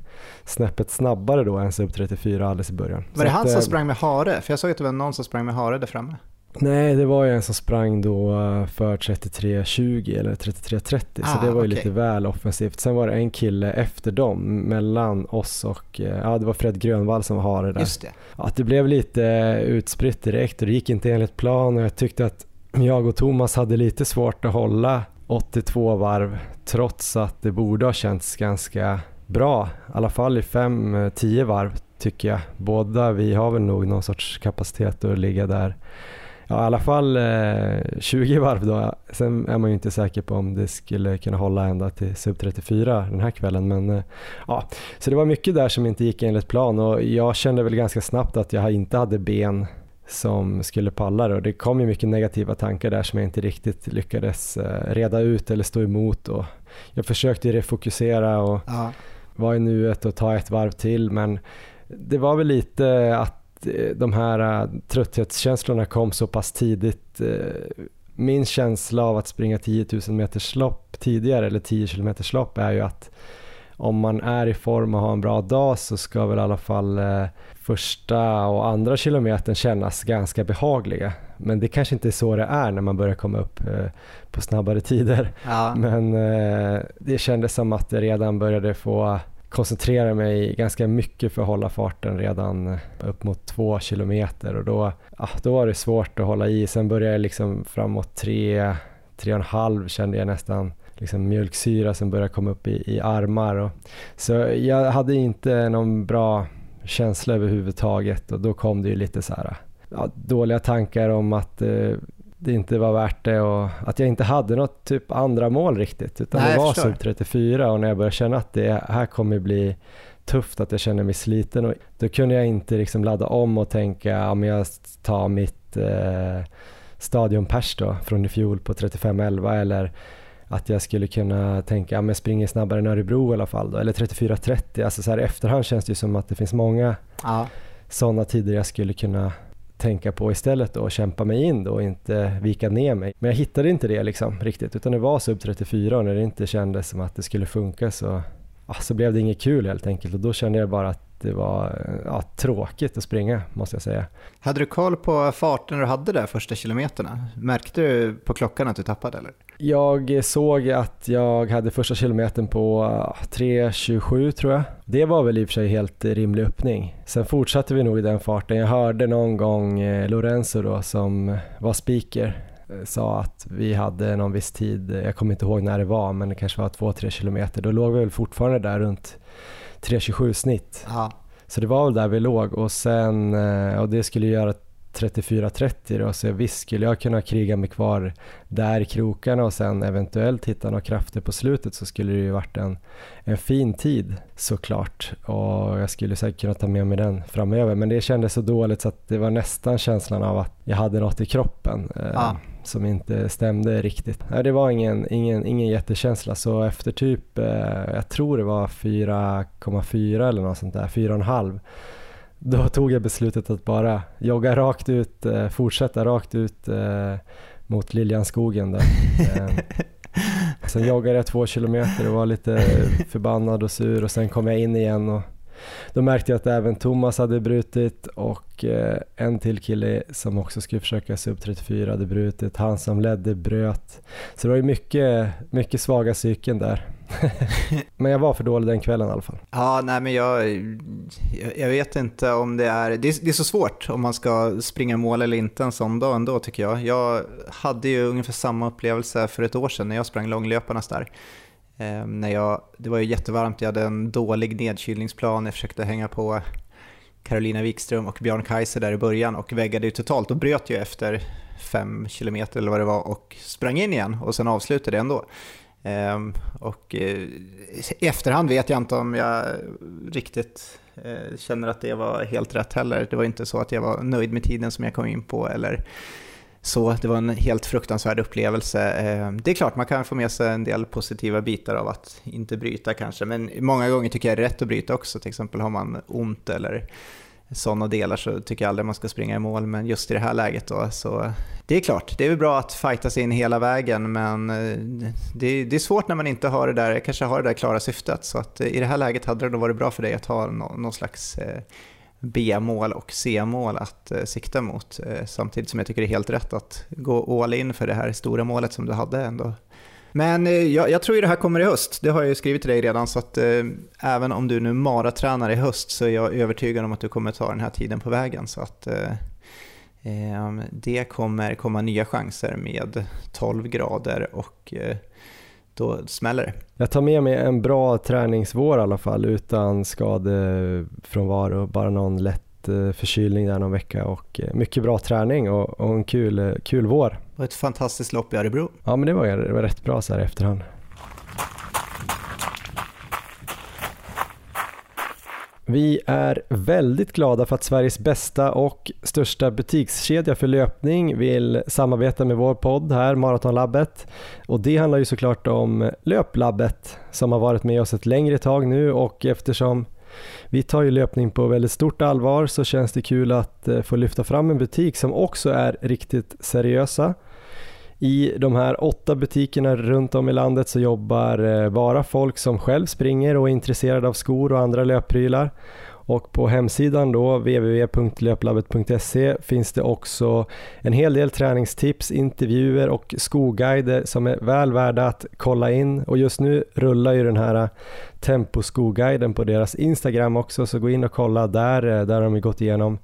snäppet snabbare då än sub 34 alldeles i början. Var det han som eh, sprang med hare? För jag såg att det var någon som sprang med hare där framme. Nej, det var ju en som sprang då för 33.20 eller 33.30 ah, så det var ju okay. lite väl offensivt. Sen var det en kille efter dem, mellan oss och, eh, ja det var Fred Grönvall som var det där. Just det. Att det blev lite utspritt direkt och det gick inte enligt plan och jag tyckte att jag och Thomas hade lite svårt att hålla 82 varv trots att det borde ha känts ganska bra, i alla fall i 5-10 varv tycker jag. Båda vi har väl nog någon sorts kapacitet att ligga där ja, i alla fall eh, 20 varv då. Sen är man ju inte säker på om det skulle kunna hålla ända till sub 34 den här kvällen. Men, eh, ja. Så det var mycket där som inte gick enligt plan och jag kände väl ganska snabbt att jag inte hade ben som skulle palla det och det kom ju mycket negativa tankar där som jag inte riktigt lyckades eh, reda ut eller stå emot. Och jag försökte refokusera och ja. vara i nuet och ta ett varv till men det var väl lite att de här uh, trötthetskänslorna kom så pass tidigt. Uh, min känsla av att springa 10 000 meters lopp tidigare eller 10 km lopp är ju att om man är i form och har en bra dag så ska väl i alla fall första och andra kilometern kännas ganska behagliga. Men det kanske inte är så det är när man börjar komma upp på snabbare tider. Ja. Men det kändes som att det redan började få koncentrera mig ganska mycket för att hålla farten redan upp mot två kilometer och då, ja, då var det svårt att hålla i. Sen började jag liksom framåt tre, tre och en halv kände jag nästan liksom mjölksyra som började komma upp i, i armar. Och, så jag hade inte någon bra känsla överhuvudtaget och då kom det ju lite så här, ja, dåliga tankar om att eh, det inte var värt det och att jag inte hade något typ andra mål riktigt utan Nej, det var sub 34 och när jag började känna att det här kommer bli tufft, att jag känner mig sliten och då kunde jag inte liksom ladda om och tänka om jag tar mitt eh, stadionpers då från i fjol på 35-11 eller att jag skulle kunna tänka, ja men springer snabbare än Örebro i alla fall då, eller 34-30 30, alltså så här i efterhand känns det ju som att det finns många Ja. sådana tider jag skulle kunna tänka på istället då och kämpa mig in då och inte vika ner mig. Men jag hittade inte det liksom riktigt utan det var sub 34 och när det inte kändes som att det skulle funka så, så blev det inget kul helt enkelt och då kände jag bara att det var ja, tråkigt att springa måste jag säga. Hade du koll på farten du hade där första kilometerna? Märkte du på klockan att du tappade eller? Jag såg att jag hade första kilometern på 3.27 tror jag. Det var väl i och för sig helt rimlig öppning. Sen fortsatte vi nog i den farten. Jag hörde någon gång eh, Lorenzo då som var speaker sa att vi hade någon viss tid, jag kommer inte ihåg när det var, men det kanske var 2-3 kilometer. Då låg vi väl fortfarande där runt 3.27 snitt. Ja. Så det var väl där vi låg och sen, eh, och det skulle göra 34-30 då, så visst skulle jag kunna kriga mig kvar där i krokarna och sen eventuellt hitta några krafter på slutet så skulle det ju varit en, en fin tid såklart och jag skulle säkert kunna ta med mig den framöver men det kändes så dåligt så att det var nästan känslan av att jag hade något i kroppen eh, Ja som inte stämde riktigt. Nej, det var ingen, ingen, ingen jättekänsla så efter typ, eh, jag tror det var 4,4 eller något sånt där, 4,5 då tog jag beslutet att bara jogga rakt ut, eh, fortsätta rakt ut eh, mot Liljanskogen där. Eh, sen joggade jag två kilometer och var lite förbannad och sur och sen kom jag in igen och då märkte jag att även Thomas hade brutit och eh, en till kille som också skulle försöka se upp 34 hade brutit. Han som ledde bröt. Så det var ju mycket, mycket svaga psyken där. Men jag var för dålig den kvällen i alla fall. Ja, nej men jag, jag, jag vet inte om det är, det är, det är så svårt om man ska springa mål eller inte en sån dag ändå tycker jag. Jag hade ju ungefär samma upplevelse för ett år sedan när jag sprang långlöparnas där. Eh, när jag, det var ju jättevarmt, jag hade en dålig nedkylningsplan, jag försökte hänga på Carolina Wikström och Björn Kaiser där i början och väggade ju totalt och bröt ju efter fem kilometer eller vad det var och sprang in igen och sen avslutade jag ändå. Ehm, och eh, i efterhand vet jag inte om jag riktigt eh, känner att det var helt rätt heller. Det var inte så att jag var nöjd med tiden som jag kom in på eller så. Det var en helt fruktansvärd upplevelse. Eh, det är klart man kan få med sig en del positiva bitar av att inte bryta kanske, men många gånger tycker jag det är rätt att bryta också. Till exempel har man ont eller sådana delar så tycker jag aldrig man ska springa i mål, men just i det här läget då så det är klart, det är väl bra att fighta sig in hela vägen, men eh, det, det är svårt när man inte har det där, kanske har det där klara syftet. Så att eh, i det här läget hade det nog varit bra för dig att ha någon, någon slags eh, B-mål och C-mål att eh, sikta mot. Eh, samtidigt som jag tycker det är helt rätt att gå all in för det här stora målet som du hade ändå. Men eh, jag, jag tror ju det här kommer i höst, det har jag ju skrivit till dig redan, så att eh, även om du nu maratränar i höst så är jag övertygad om att du kommer ta den här tiden på vägen. Så att eh, eh, det kommer komma nya chanser med 12 grader och eh, då smäller det. Jag tar med mig en bra träningsvår i alla fall utan skadefrånvaro, bara någon lätt eh, förkylning där någon vecka och eh, mycket bra träning och, och en kul, eh, kul vår. Var ett fantastiskt lopp i Örebro. Ja men det var, det var rätt bra så här i efterhand. Vi är väldigt glada för att Sveriges bästa och största butikskedja för löpning vill samarbeta med vår podd här, Maratonlabbet. Och det handlar ju såklart om Löplabbet som har varit med oss ett längre tag nu och eftersom vi tar ju löpning på väldigt stort allvar så känns det kul att eh, få lyfta fram en butik som också är riktigt seriösa. I de här åtta butikerna runt om i landet så jobbar eh, bara folk som själv springer och är intresserade av skor och andra löpprylar. Och på hemsidan då, www.löplabbet.se, finns det också en hel del träningstips, intervjuer och skoguider som är väl värda att kolla in. Och just nu rullar ju den här eh, temposkoguiden på deras Instagram också, så gå in och kolla där. Eh, där har de gått igenom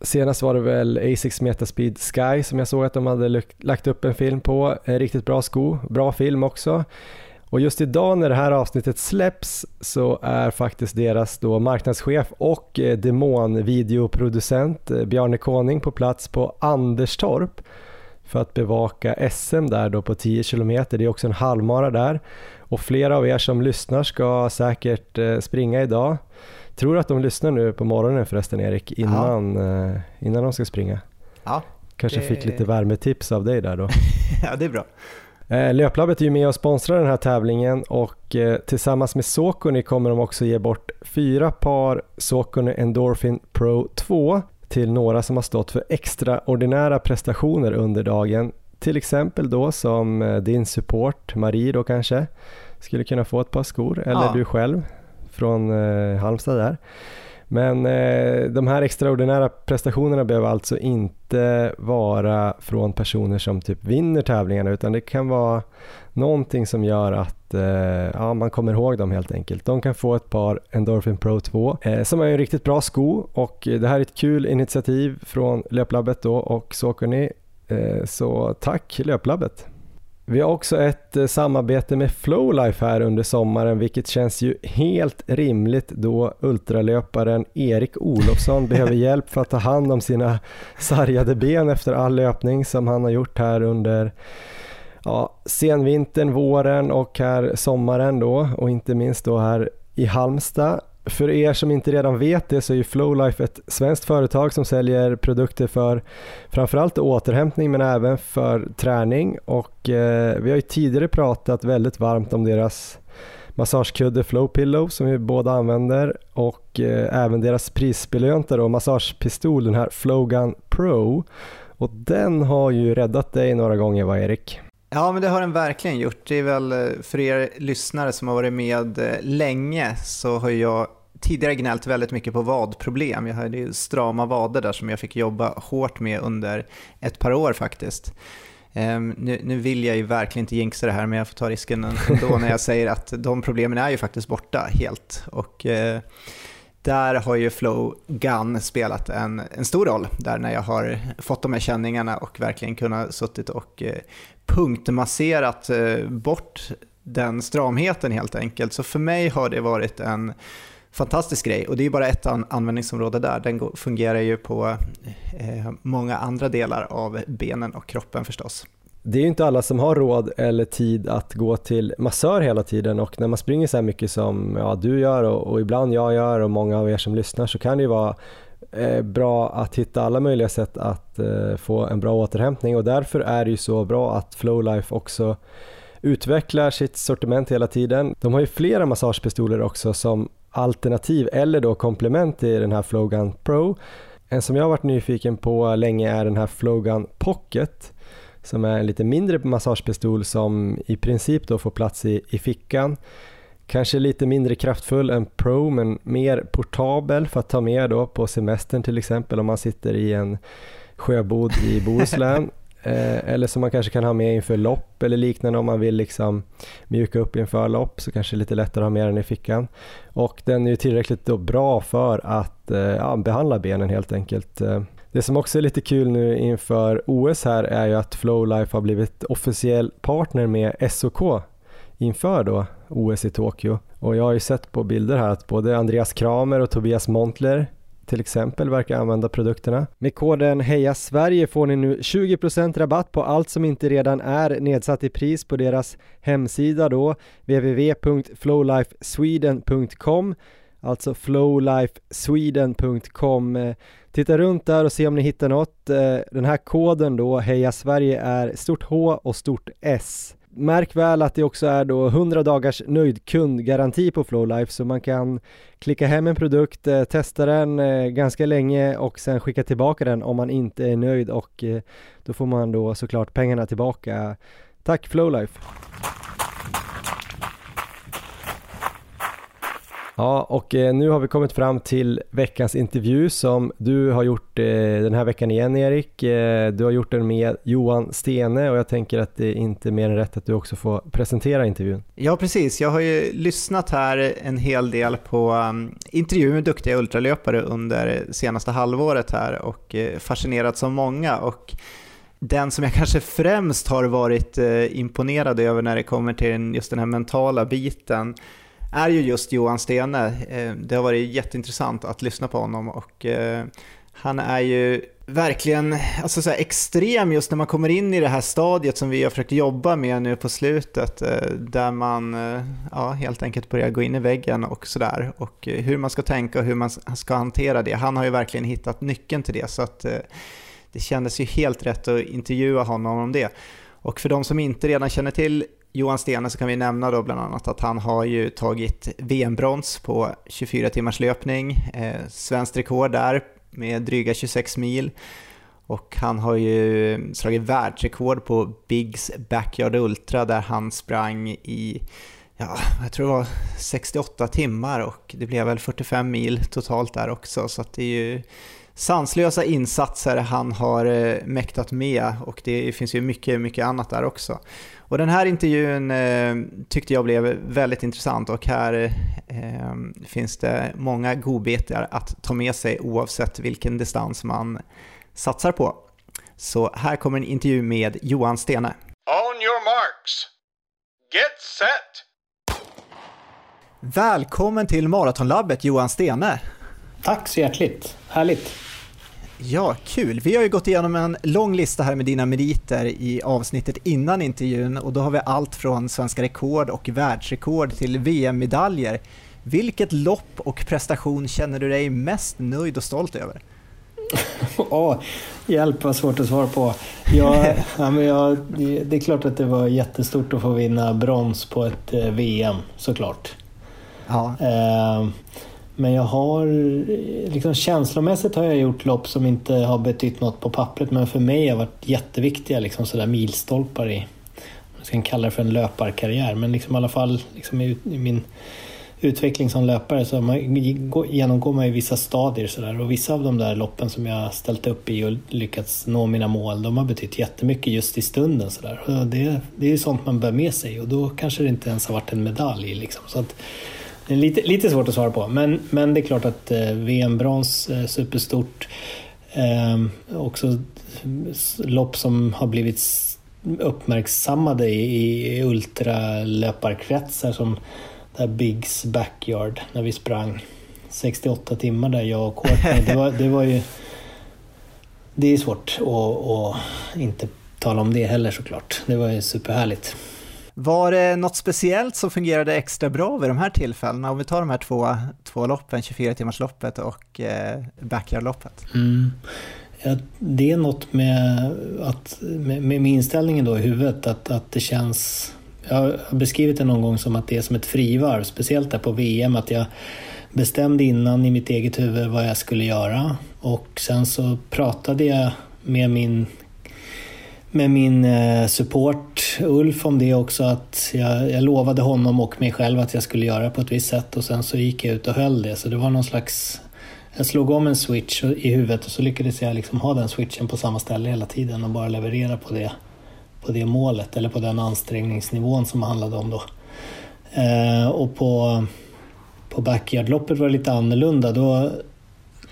Senast var det väl Asics Metaspeed Sky som jag såg att de hade lagt upp en film på. En riktigt bra sko, bra film också. Och just idag när det här avsnittet släpps så är faktiskt deras då marknadschef och eh, demonvideoproducent eh, Bjarne Koning på plats på Anderstorp för att bevaka SM där då på 10 km. Det är också en halvmara där och flera av er som lyssnar ska säkert springa idag. Tror du att de lyssnar nu på morgonen förresten Erik, innan, ja. innan de ska springa? Ja. Kanske det... fick lite värmetips av dig där då? ja, det är bra. Eh, Löplabbet är ju med och sponsrar den här tävlingen och eh, tillsammans med Saucony kommer de också ge bort fyra par Saucony Endorphin Pro 2 till några som har stått för extraordinära prestationer under dagen. Till exempel då som eh, din support, Marie då kanske, skulle kunna få ett par skor eller ja. du själv från eh, Halmstad där. Men eh, de här extraordinära prestationerna behöver alltså inte vara från personer som typ vinner tävlingarna utan det kan vara någonting som gör att eh, ja, man kommer ihåg dem helt enkelt. De kan få ett par Endorphin Pro 2 eh, som är en riktigt bra sko och det här är ett kul initiativ från Löplabbet då och Saucony. Eh, så tack Löplabbet! Vi har också ett eh, samarbete med Flowlife här under sommaren vilket känns ju helt rimligt då ultralöparen Erik Olofsson behöver hjälp för att ta hand om sina sargade ben efter all löpning som han har gjort här under ja, senvintern, våren och här sommaren då. Och inte minst då här i Halmstad för er som inte redan vet det så är ju Flowlife ett svenskt företag som säljer produkter för framförallt återhämtning men även för träning och eh, vi har ju tidigare pratat väldigt varmt om deras massagekudde Flow Pillow som vi båda använder och eh, även deras prisbelönta då, massagepistol den här Flowgun Pro och den har ju räddat dig några gånger va Erik? Ja, men det har den verkligen gjort. Det är väl eh, för er lyssnare som har varit med eh, länge så har jag tidigare gnällt väldigt mycket på vadproblem. Jag hade ju strama vader där som jag fick jobba hårt med under ett par år faktiskt. Um, nu, nu, vill jag ju verkligen inte jinxa det här, men jag får ta risken ändå när jag säger att de problemen är ju faktiskt borta helt. Och uh, där har ju Flow Gun spelat en, en stor roll, där när jag har fått de här känningarna och verkligen kunnat suttit och eh, punktmasserat eh, bort den stramheten helt enkelt. Så för mig har det varit en fantastisk grej och det är bara ett an användningsområde där. Den fungerar ju på eh, många andra delar av benen och kroppen förstås. Det är ju inte alla som har råd eller tid att gå till massör hela tiden och när man springer så här mycket som ja, du gör och, och ibland jag gör och många av er som lyssnar så kan det ju vara eh, bra att hitta alla möjliga sätt att eh, få en bra återhämtning och därför är det ju så bra att Flowlife också utvecklar sitt sortiment hela tiden. De har ju flera massagepistoler också som alternativ eller då komplement till den här Flowgun Pro. En som jag har varit nyfiken på länge är den här Flowgun Pocket som är en lite mindre massagepistol som i princip då får plats i, i fickan. Kanske lite mindre kraftfull än Pro men mer portabel för att ta med då på semestern till exempel om man sitter i en sjöbod i Bohuslän Eh, eller som man kanske kan ha med inför lopp eller liknande om man vill liksom mjuka upp inför lopp så kanske det är lite lättare att ha med den i fickan. Och den är ju tillräckligt bra för att eh, ja, behandla benen helt enkelt. Eh, det som också är lite kul nu inför OS här är ju att Flowlife har blivit officiell partner med SOK inför då OS i Tokyo. Och jag har ju sett på bilder här att både Andreas Kramer och Tobias Montler till exempel verkar använda produkterna. Med koden Heja Sverige får ni nu 20% rabatt på allt som inte redan är nedsatt i pris på deras hemsida då www.flowlifesweden.com alltså flowlifesweden.com eh, Titta runt där och se om ni hittar något. Eh, den här koden då, Heja Sverige, är stort H och stort S. Märk väl att det också är då 100 dagars nöjd kundgaranti på Flowlife så man kan klicka hem en produkt, eh, testa den ganska länge och sen skicka tillbaka den om man inte är nöjd och då får man då såklart pengarna tillbaka. Tack Flowlife! Ja, och eh, nu har vi kommit fram till veckans intervju som du har gjort eh, den här veckan igen Erik. Eh, du har gjort den med Johan Stene och jag tänker att det är inte mer än rätt att du också får presentera intervjun. Ja, precis. Jag har ju lyssnat här en hel del på um, intervjuer med duktiga ultralöpare under senaste halvåret här och fascinerats av många. Och den som jag kanske främst har varit imponerad över när det kommer till just den här mentala biten är ju just Johan Stene. Eh, det har varit jätteintressant att lyssna på honom och eh, han är ju verkligen alltså så extrem just när man kommer in i det här stadiet som vi har försökt jobba med nu på slutet eh, där man ja, helt enkelt börjar gå in i väggen och sådär och hur man ska tänka och hur man ska hantera det. Han har ju verkligen hittat nyckeln till det så att det kändes ju helt rätt att intervjua honom om det. Och för de som inte redan känner till Johan Stene så kan vi nämna då bland annat att han har ju tagit VM-brons på 24 timmars löpning, eh, svenskt rekord där med dryga 26 mil. Och han har ju slagit världsrekord på Bigs Backyard Ultra där han sprang i, ja, jag tror det var 68 timmar och det blev väl 45 mil totalt där också. Så att det är ju sanslösa insatser han har eh, mäktat med och det finns ju mycket, mycket annat där också. Och den här intervjun eh, tyckte jag blev väldigt intressant och här eh, finns det många godbitar att ta med sig oavsett vilken distans man satsar på. Så här kommer en intervju med Johan Stene. On your marks. Get set. Välkommen till Maratonlabbet Johan Stene. Tack så hjärtligt. Härligt. Ja, kul. Vi har ju gått igenom en lång lista här med dina meriter i avsnittet innan intervjun och då har vi allt från svenska rekord och världsrekord till VM-medaljer. Vilket lopp och prestation känner du dig mest nöjd och stolt över? oh, hjälp vad svårt att svara på. Jag, ja, men jag, det är klart att det var jättestort att få vinna brons på ett eh, VM såklart. Ja. Eh, men jag har, liksom känslomässigt har jag gjort lopp som inte har betytt något på pappret men för mig har varit jätteviktiga liksom sådär milstolpar i, man ska kalla det för en löparkarriär, men liksom i alla fall liksom i, i min utveckling som löpare så man, genomgår man ju vissa stadier sådär och vissa av de där loppen som jag ställt upp i och lyckats nå mina mål, de har betytt jättemycket just i stunden sådär. Det, det är ju sånt man bär med sig och då kanske det inte ens har varit en medalj liksom. Så att, det är lite, lite svårt att svara på, men, men det är klart att eh, VM-brons är superstort. Eh, också lopp som har blivit uppmärksammade i, i ultralöparkretsar som där Bigs Backyard när vi sprang 68 timmar där jag och Courtney. Det var, det var ju... Det är svårt att, att inte tala om det heller såklart. Det var ju superhärligt. Var det något speciellt som fungerade extra bra vid de här tillfällena? Om vi tar de här två, två loppen, 24-timmarsloppet och eh, backyardloppet. Mm. Ja, det är något med, att, med, med inställningen då i huvudet, att, att det känns... Jag har beskrivit det någon gång som att det är som ett frivarv, speciellt där på VM, att jag bestämde innan i mitt eget huvud vad jag skulle göra och sen så pratade jag med min med min eh, support Ulf om det också att jag, jag, lovade honom och mig själv att jag skulle göra på ett visst sätt och sen så gick jag ut och höll det. Så det var någon slags... Jag slog om en switch i huvudet och så lyckades jag liksom ha den switchen på samma ställe hela tiden och bara leverera på det, på det målet eller på den ansträngningsnivån som det handlade om då. Eh, och på, på backyardloppet var det lite annorlunda. Då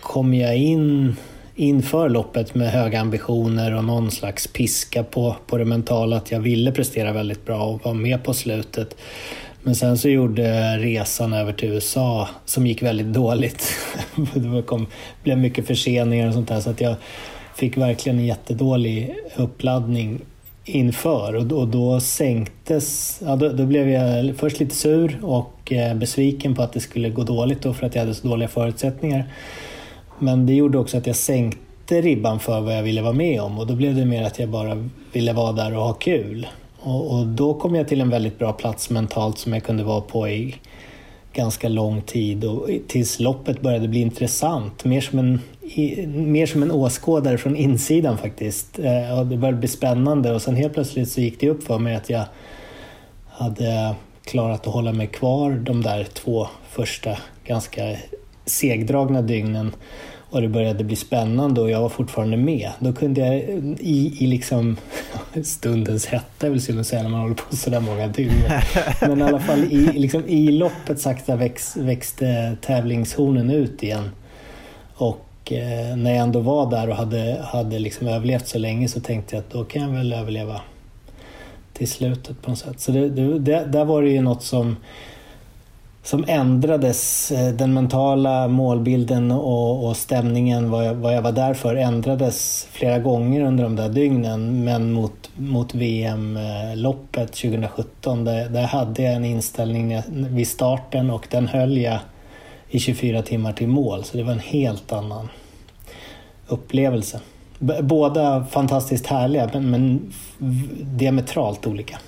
kom jag in inför loppet med höga ambitioner och någon slags piska på, på det mentala att jag ville prestera väldigt bra och vara med på slutet. Men sen så gjorde resan över till USA som gick väldigt dåligt. det kom, blev mycket förseningar och sånt där så att jag fick verkligen en jättedålig uppladdning inför och då, och då sänktes, ja, då, då, blev jag först lite sur och eh, besviken på att det skulle gå dåligt då för att jag hade så dåliga förutsättningar. Men det gjorde också att jag sänkte ribban för vad jag ville vara med om och då blev det mer att jag bara ville vara där och ha kul. Och, och då kom jag till en väldigt bra plats mentalt som jag kunde vara på i ganska lång tid och tills loppet började bli intressant. Mer som en, mer som en åskådare från insidan faktiskt. Eh, och det började bli spännande och sen helt plötsligt så gick det upp för mig att jag hade klarat att hålla mig kvar de där två första ganska segdragna dygnen och det började bli spännande och jag var fortfarande med. Då kunde jag i, i liksom stundens hetta, vill jag säga, när man håller på sådär många dygn. Men i alla fall i, liksom, i loppet sakta väx, växte tävlingshornen ut igen. Och eh, när jag ändå var där och hade, hade liksom överlevt så länge så tänkte jag att då kan jag väl överleva till slutet på något sätt. Så det, det, där var det ju något som som ändrades. Eh, den mentala målbilden och, och stämningen, vad jag, vad jag, var där för, ändrades flera gånger under de där dygnen. Men mot, mot VM-loppet 2017, där, där hade jag en inställning vid starten och den höll jag i 24 timmar till mål. Så det var en helt annan upplevelse. båda fantastiskt härliga men, men diametralt olika.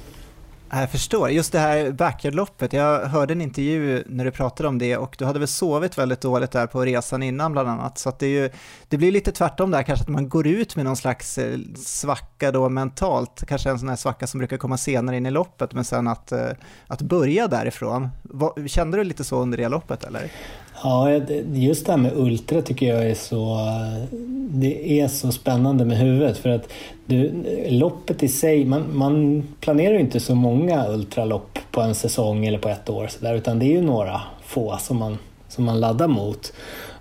Jag förstår. Just det här backyardloppet, jag hörde en intervju när du pratade om det och du hade väl sovit väldigt dåligt där på resan innan bland annat. Så att det, är ju, det blir lite tvärtom där kanske att man går ut med någon slags eh, svacka då mentalt, kanske en sån här svacka som brukar komma senare in i loppet, men sen att, eh, att börja därifrån. Kände du lite så under det loppet eller? Ja, just det här med ultra tycker jag är så, eh, det är så spännande med huvudet för att du, loppet i sig, man, man planerar ju inte så många ultralopp på en säsong eller på ett år så där, utan det är ju några få som man, som man laddar mot.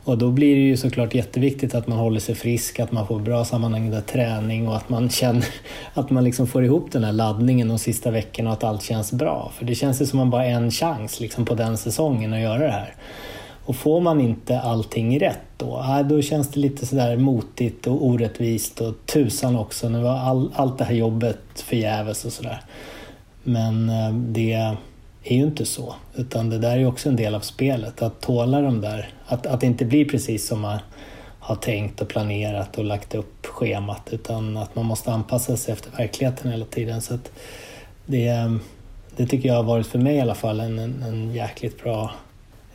Och då blir det ju såklart jätteviktigt att man håller sig frisk, att man får bra sammanhängande träning och att man känner att man liksom får ihop den här laddningen de sista veckorna och att allt känns bra. För det känns ju som att man bara har en chans liksom på den säsongen att göra det här. Och får man inte allting rätt då, äh, då känns det lite sådär motigt och orättvist och tusan också, nu var all, allt det här jobbet förgäves och sådär. Men eh, det är ju inte så, utan det där är också en del av spelet, att tåla de där, att, att det inte blir precis som man har tänkt och planerat och lagt upp schemat, utan att man måste anpassa sig efter verkligheten hela tiden. Så det, det tycker jag har varit för mig i alla fall en, en, en jäkligt bra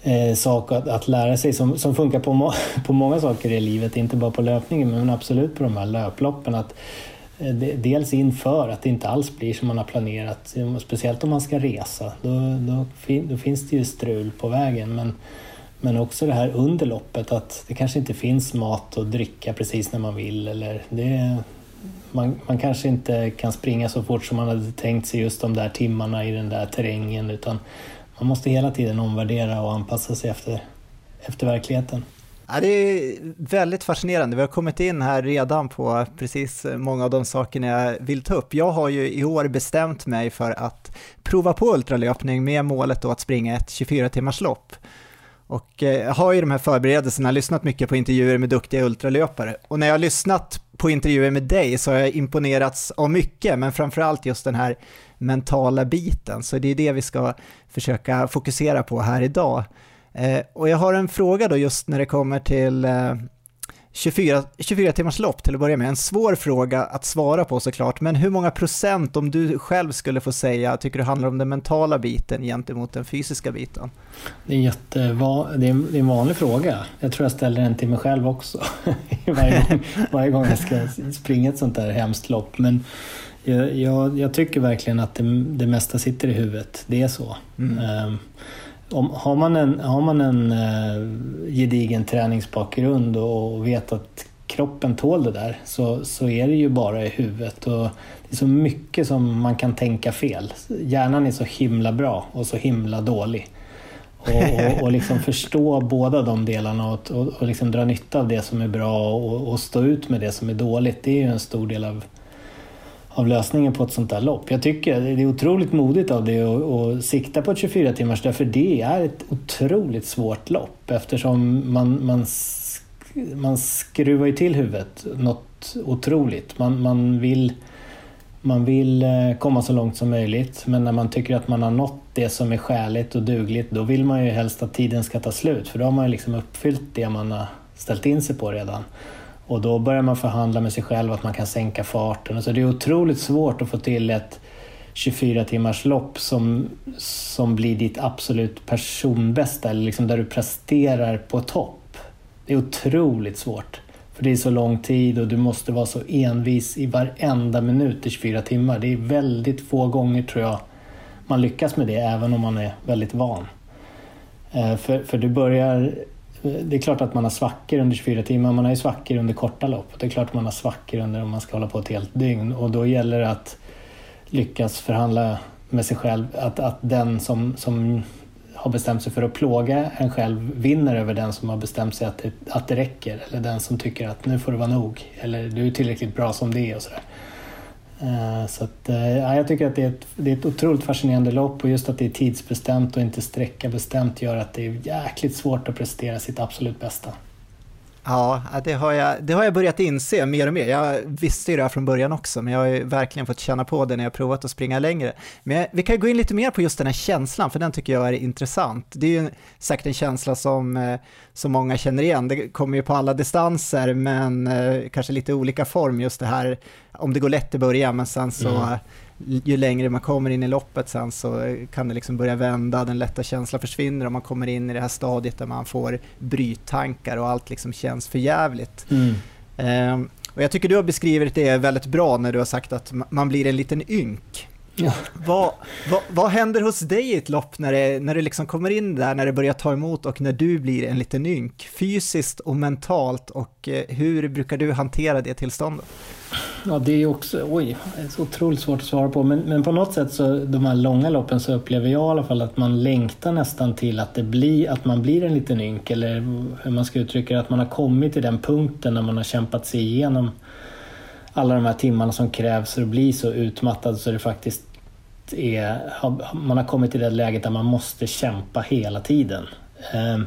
eh, sak att, att, lära sig som, som funkar på, må, på många saker i livet, inte bara på löpningen men absolut på de här löploppen. Att, eh, dels inför, att det inte alls blir som man har planerat, speciellt om man ska resa. Då, då, då finns det ju strul på vägen. Men, men också det här under loppet, att det kanske inte finns mat och dricka precis när man vill. Eller det, man, man kanske inte kan springa så fort som man hade tänkt sig just de där timmarna i den där terrängen. Utan man måste hela tiden omvärdera och anpassa sig efter, efter verkligheten. Ja, det är väldigt fascinerande. Vi har kommit in här redan på precis många av de sakerna jag vill ta upp. Jag har ju i år bestämt mig för att prova på ultralöpning med målet då att springa ett 24 timmars lopp. Och eh, jag har ju de här förberedelserna lyssnat mycket på intervjuer med duktiga ultralöpare. Och när jag har lyssnat på intervjuer med dig så har jag imponerats av mycket, men framförallt just den här mentala biten. Så det är det vi ska försöka fokusera på här idag. Eh, och jag har en fråga då just när det kommer till eh, 24, 24 timmars lopp till att börja med. En svår fråga att svara på såklart, men hur många procent om du själv skulle få säga tycker du handlar om den mentala biten gentemot den fysiska biten? Det är, jättevan, det är, en, det är en vanlig fråga. Jag tror jag ställer den till mig själv också. varje, gång, varje gång jag ska springa ett sånt där hemskt lopp. Men jag, jag, jag tycker verkligen att det, det mesta sitter i huvudet. Det är så. Mm. Um, om, har man en, har man en uh, gedigen träningsbakgrund och vet att kroppen tål det där så, så är det ju bara i huvudet. Och det är så mycket som man kan tänka fel. Hjärnan är så himla bra och så himla dålig. Och, och, och liksom förstå båda de delarna och, och, och liksom dra nytta av det som är bra och, och stå ut med det som är dåligt. Det är ju en stor del av av lösningen på ett sånt där lopp. Jag tycker det är otroligt modigt av det att sikta på ett 24 timmars för det är ett otroligt svårt lopp eftersom man, man, man skruvar ju till huvudet något otroligt. Man, man, vill, man vill eh, komma så långt som möjligt men när man tycker att man har nått det som är skäligt och dugligt då vill man ju helst att tiden ska ta slut för då har man ju liksom uppfyllt det man har ställt in sig på redan. Och då börjar man förhandla med sig själv att man kan sänka farten. Så det är otroligt svårt att få till ett 24 timmars lopp som, som blir ditt absolut personbästa, eller liksom där du presterar på topp. Det är otroligt svårt. För det är så lång tid och du måste vara så envis i varenda minut i 24 timmar. Det är väldigt få gånger tror jag man lyckas med det, även om man är väldigt van. Eh, för, för du börjar det är klart att man har svackor under 24 timmar, man har ju svackor under korta lopp. Det är klart att man har svackor under om man ska hålla på ett helt dygn och då gäller det att lyckas förhandla med sig själv, att, att den som, som har bestämt sig för att plåga en själv vinner över den som har bestämt sig att det, att det räcker eller den som tycker att nu får det vara nog eller du är tillräckligt bra som det är och sådär. Eh, så att, eh, ja, jag tycker att det är, ett, det är ett otroligt fascinerande lopp och just att det är tidsbestämt och inte sträckabestämt gör att det är jäkligt svårt att prestera sitt absolut bästa. Ja, det har, jag, det har jag börjat inse mer och mer. Jag visste ju det här från början också, men jag har ju verkligen fått känna på det när jag provat att springa längre. Men vi kan gå in lite mer på just den här känslan, för den tycker jag är intressant. Det är ju säkert en känsla som, eh, som många känner igen. Det kommer ju på alla distanser, men eh, kanske lite olika form, just det här om det går lätt i början, men sen så mm ju längre man kommer in i loppet sen så kan det liksom börja vända, den lätta känslan försvinner och man kommer in i det här stadiet där man får bryttankar och allt liksom känns förjävligt. Mm. Um, och jag tycker du har beskrivit det väldigt bra när du har sagt att man blir en liten ynk. Ja. Vad, vad, vad, händer hos dig i ett lopp när det, när det liksom kommer in där, när det börjar ta emot och när du blir en liten ynk? Fysiskt och mentalt och eh, hur brukar du hantera det tillståndet? Ja, det är också oj, så otroligt svårt att svara på. Men, men på något sätt så de här långa loppen så upplever jag i alla fall att man längtar nästan till att, det blir, att man blir en liten ynk. Eller hur man ska uttrycka det, att man har kommit till den punkten när man har kämpat sig igenom alla de här timmarna som krävs för att bli så utmattad så det faktiskt är, man har kommit till det läget där man måste kämpa hela tiden. Ehm,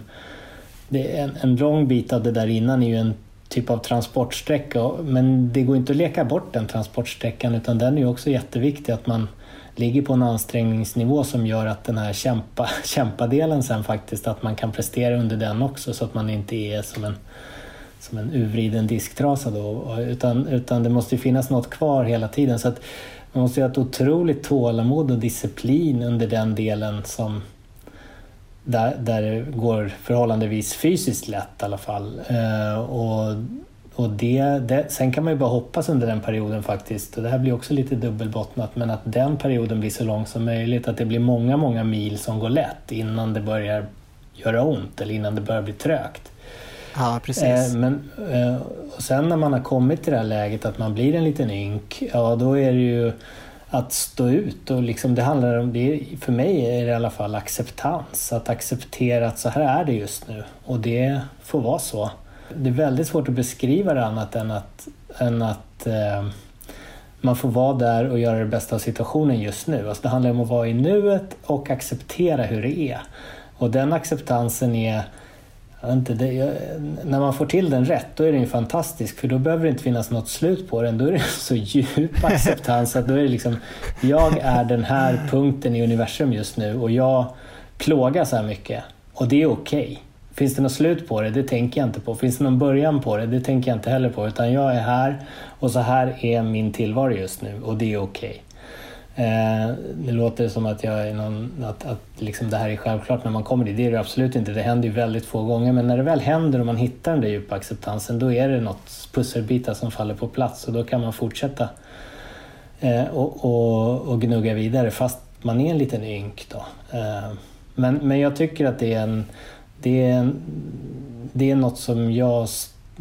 det är en, en lång bit av det där innan är ju en typ av transportsträcka men det går inte att leka bort den transportsträckan utan den är ju också jätteviktig att man ligger på en ansträngningsnivå som gör att den här kämpa, kämpadelen sen faktiskt, att man kan prestera under den också så att man inte är som en, som en urvriden disktrasa då, utan, utan det måste finnas något kvar hela tiden. Så att man måste ha ett otroligt tålamod och disciplin under den delen som där, där det går förhållandevis fysiskt lätt i alla fall. Eh, och och det, det, sen kan man ju bara hoppas under den perioden faktiskt, och det här blir också lite dubbelbottnat, men att den perioden blir så lång som möjligt, att det blir många, många mil som går lätt innan det börjar göra ont eller innan det börjar bli trögt. Ja, precis. Eh, men, eh, och sen när man har kommit till det här läget att man blir en liten ynk, ja då är det ju att stå ut och liksom det handlar om, det, för mig är det i alla fall acceptans. Att acceptera att så här är det just nu och det får vara så. Det är väldigt svårt att beskriva det annat än att, än att eh, man får vara där och göra det bästa av situationen just nu. Alltså det handlar om att vara i nuet och acceptera hur det är. Och den acceptansen är inte, det, jag, när man får till den rätt, då är den ju fantastisk för då behöver det inte finnas något slut på den. Då är det så djup acceptans att då är det liksom, jag är den här punkten i universum just nu och jag plågas så här mycket. Och det är okej. Okay. Finns det något slut på det? Det tänker jag inte på. Finns det någon början på det? Det tänker jag inte heller på. Utan jag är här och så här är min tillvaro just nu och det är okej. Okay. Eh, det låter som att, jag är någon, att, att liksom det här är självklart när man kommer dit. Det är det absolut inte. Det händer ju väldigt få gånger. Men när det väl händer och man hittar den där djupa acceptansen då är det något pusselbitar som faller på plats och då kan man fortsätta eh, och, och, och, gnugga vidare fast man är en liten ynk. Då. Eh, men, men jag tycker att det är, en, det, är en, det är något som jag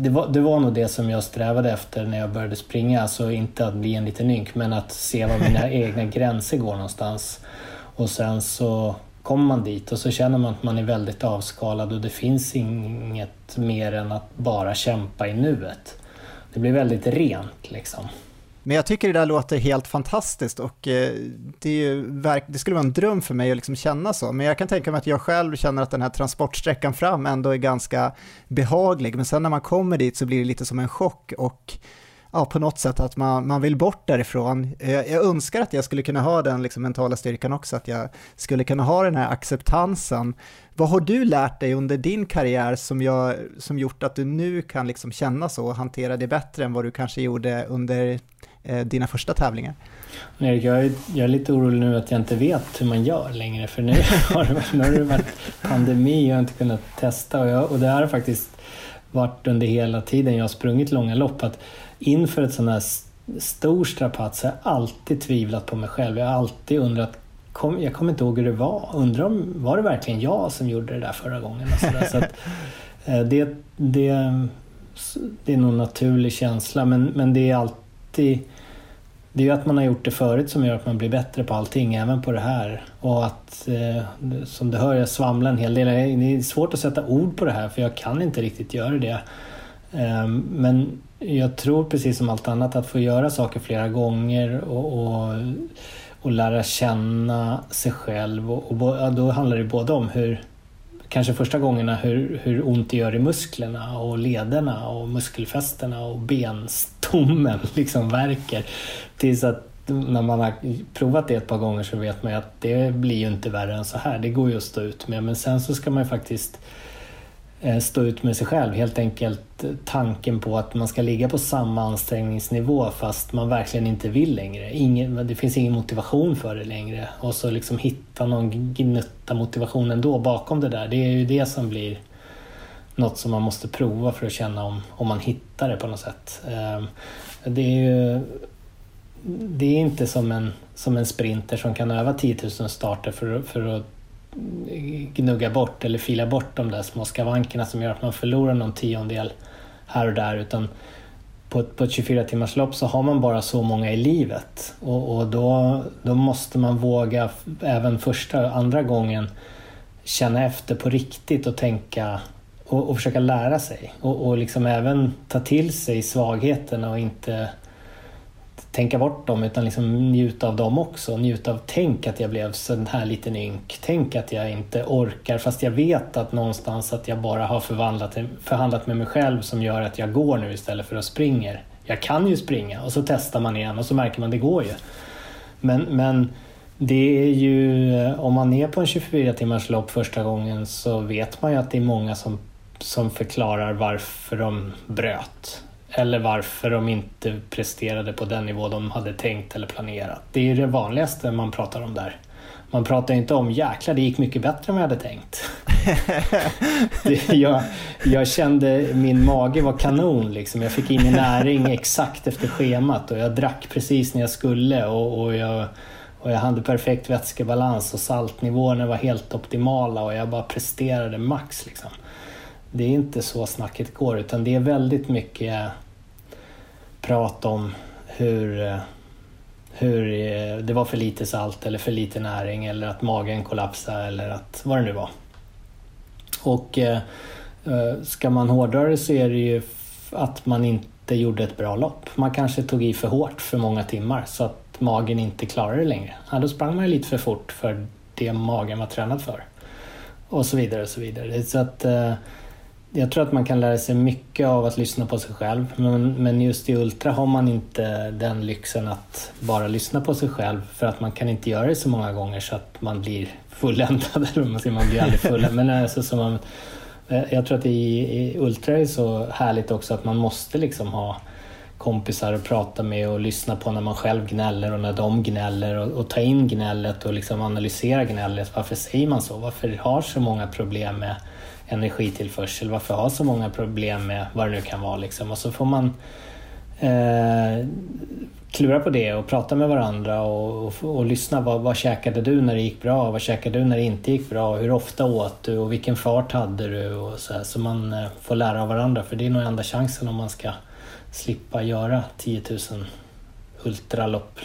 det var, det var nog det som jag strävade efter när jag började springa. Alltså inte att bli en liten ynk, men att se var mina egna gränser går någonstans. Och sen så kommer man dit och så känner man att man är väldigt avskalad och det finns inget mer än att bara kämpa i nuet. Det blir väldigt rent liksom. Men jag tycker det där låter helt fantastiskt och eh, det, ju, det, skulle vara en dröm för mig att liksom känna så. Men jag kan tänka mig att jag själv känner att den här transportsträckan fram ändå är ganska behaglig. Men sen när man kommer dit så blir det lite som en chock och ja, på något sätt att man, man vill bort därifrån. Jag, jag önskar att jag skulle kunna ha den liksom, mentala styrkan också, att jag skulle kunna ha den här acceptansen. Vad har du lärt dig under din karriär som, jag, som gjort att du nu kan liksom känna så och hantera det bättre än vad du kanske gjorde under Eh, dina första tävlingar? Erik, jag är, jag är lite orolig nu att jag inte vet hur man gör längre för nu har det varit, nu har det varit pandemi och jag har inte kunnat testa och, jag, och det här har faktiskt varit under hela tiden jag har sprungit långa lopp att inför ett sån här stor strapats har jag alltid tvivlat på mig själv. Jag har alltid undrat, kom, jag kommer inte ihåg hur det var, undrar om var det verkligen jag som gjorde det där förra gången? Så, där, så att, eh, det, det, det är nog en naturlig känsla men, men det är alltid det är ju att man har gjort det förut som gör att man blir bättre på allting, även på det här. Och att, eh, som du hör, jag svamlar en hel del. Det är svårt att sätta ord på det här för jag kan inte riktigt göra det. Eh, men jag tror precis som allt annat att få göra saker flera gånger och, och, och lära känna sig själv. Och, och, då handlar det både om hur kanske första gångerna hur, hur ont det gör i musklerna och lederna och muskelfästena och benstommen liksom verkar. Tills att när man har provat det ett par gånger så vet man ju att det blir ju inte värre än så här. Det går ju att stå ut med. Men sen så ska man ju faktiskt Eh, stå ut med sig själv. Helt enkelt tanken på att man ska ligga på samma ansträngningsnivå fast man verkligen inte vill längre. Ingen, det finns ingen motivation för det längre. Och så liksom hitta någon gnutta motivation ändå bakom det där. Det är ju det som blir något som man måste prova för att känna om, om man hittar det på något sätt. Ehm, det är ju det är inte som en, som en sprinter som kan öva 10 000 starter för, för att gnugga bort eller fila bort de där små skavankerna som gör att man förlorar någon tiondel här och där. Utan på ett, på ett 24 timmars lopp så har man bara så många i livet och, och då, då måste man våga även första och andra gången känna efter på riktigt och tänka och, och försöka lära sig och, och liksom även ta till sig svagheterna och inte tänka bort dem utan liksom njuta av dem också. Njuta av, tänk att jag blev sån här liten ynk. Tänk att jag inte orkar fast jag vet att någonstans att jag bara har förvandlat, förhandlat med mig själv som gör att jag går nu istället för att springer. Jag kan ju springa och så testar man igen och så märker man det går ju. Men, men det är ju, om man är på en 24 timmars lopp första gången så vet man ju att det är många som, som förklarar varför de bröt. Eller varför de inte presterade på den nivå de hade tänkt eller planerat. Det är ju det vanligaste man pratar om där. Man pratar inte om jäklar det gick mycket bättre än vad jag hade tänkt. det, jag, jag, kände min mage var kanon liksom. Jag fick in i näring exakt efter schemat och jag drack precis när jag skulle och, och, jag, och jag hade perfekt vätskebalans och saltnivåerna var helt optimala och jag bara presterade max liksom det är inte så snacket går utan det är väldigt mycket prat om hur, hur eh, det var för lite salt eller för lite näring eller att magen kollapsade eller att vad det nu var. Och eh, eh, ska man hårdra det så är det ju att man inte gjorde ett bra lopp. Man kanske tog i för hårt för många timmar så att magen inte klarade det längre. Ja, då sprang man lite för fort för det magen var tränad för. Och så vidare och så vidare. Så att eh, jag tror att man kan lära sig mycket av att lyssna på sig själv. Men, men just i Ultra har man inte den lyxen att bara lyssna på sig själv för att man kan inte göra det så många gånger så att man blir fulländad. man blir aldrig fulländad. Men alltså, så man, eh, jag tror att i, i Ultra är så härligt också att man måste liksom ha kompisar att prata med och lyssna på när man själv gnäller och när de gnäller och, och ta in gnället och liksom analysera gnället. Varför säger man så? Varför har så många problem med energitillförsel, varför ha så många problem med vad det nu kan vara. Liksom. Och så får man eh, klura på det och prata med varandra och, och, och lyssna. Vad, vad käkade du när det gick bra? Vad käkade du när det inte gick bra? Hur ofta åt du och vilken fart hade du? Och så, här, så man eh, får lära av varandra för det är nog enda chansen om man ska slippa göra 10 000 ultralopp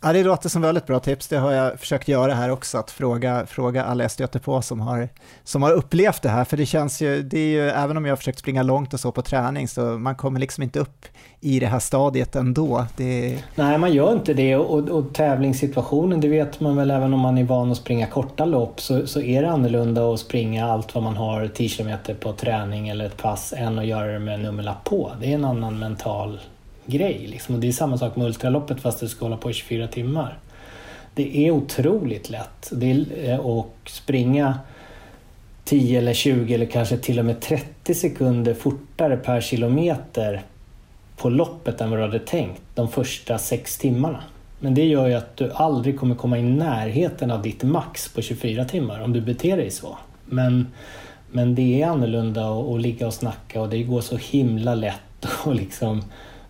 Ja, det låter som väldigt bra tips. Det har jag försökt göra här också, att fråga, fråga alla jag stöter på som har, som har upplevt det här. För det känns ju, det är ju, även om jag har försökt springa långt och så på träning, så man kommer liksom inte upp i det här stadiet ändå. Det... Nej, man gör inte det. Och, och tävlingssituationen, det vet man väl även om man är van att springa korta lopp, så, så är det annorlunda att springa allt vad man har 10 km på träning eller ett pass, än att göra det med nummerlapp på. Det är en annan mental grej. Liksom. Och det är samma sak med ultraloppet fast du ska hålla på i 24 timmar. Det är otroligt lätt eh, att springa 10 eller 20 eller kanske till och med 30 sekunder fortare per kilometer på loppet än vad du hade tänkt de första sex timmarna. Men det gör ju att du aldrig kommer komma i närheten av ditt max på 24 timmar om du beter dig så. Men, men det är annorlunda att, att ligga och snacka och det går så himla lätt att liksom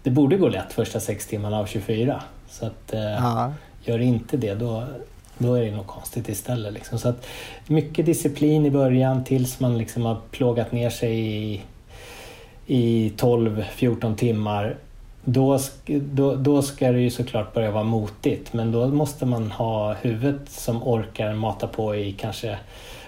det borde gå lätt första sex timmarna av 24. Så att, eh, ja. gör inte det då, då är det något konstigt istället. Liksom. Så att, mycket disciplin i början tills man liksom har plågat ner sig i, i 12-14 timmar. Då, då, då ska det ju såklart börja vara motigt men då måste man ha huvudet som orkar mata på i kanske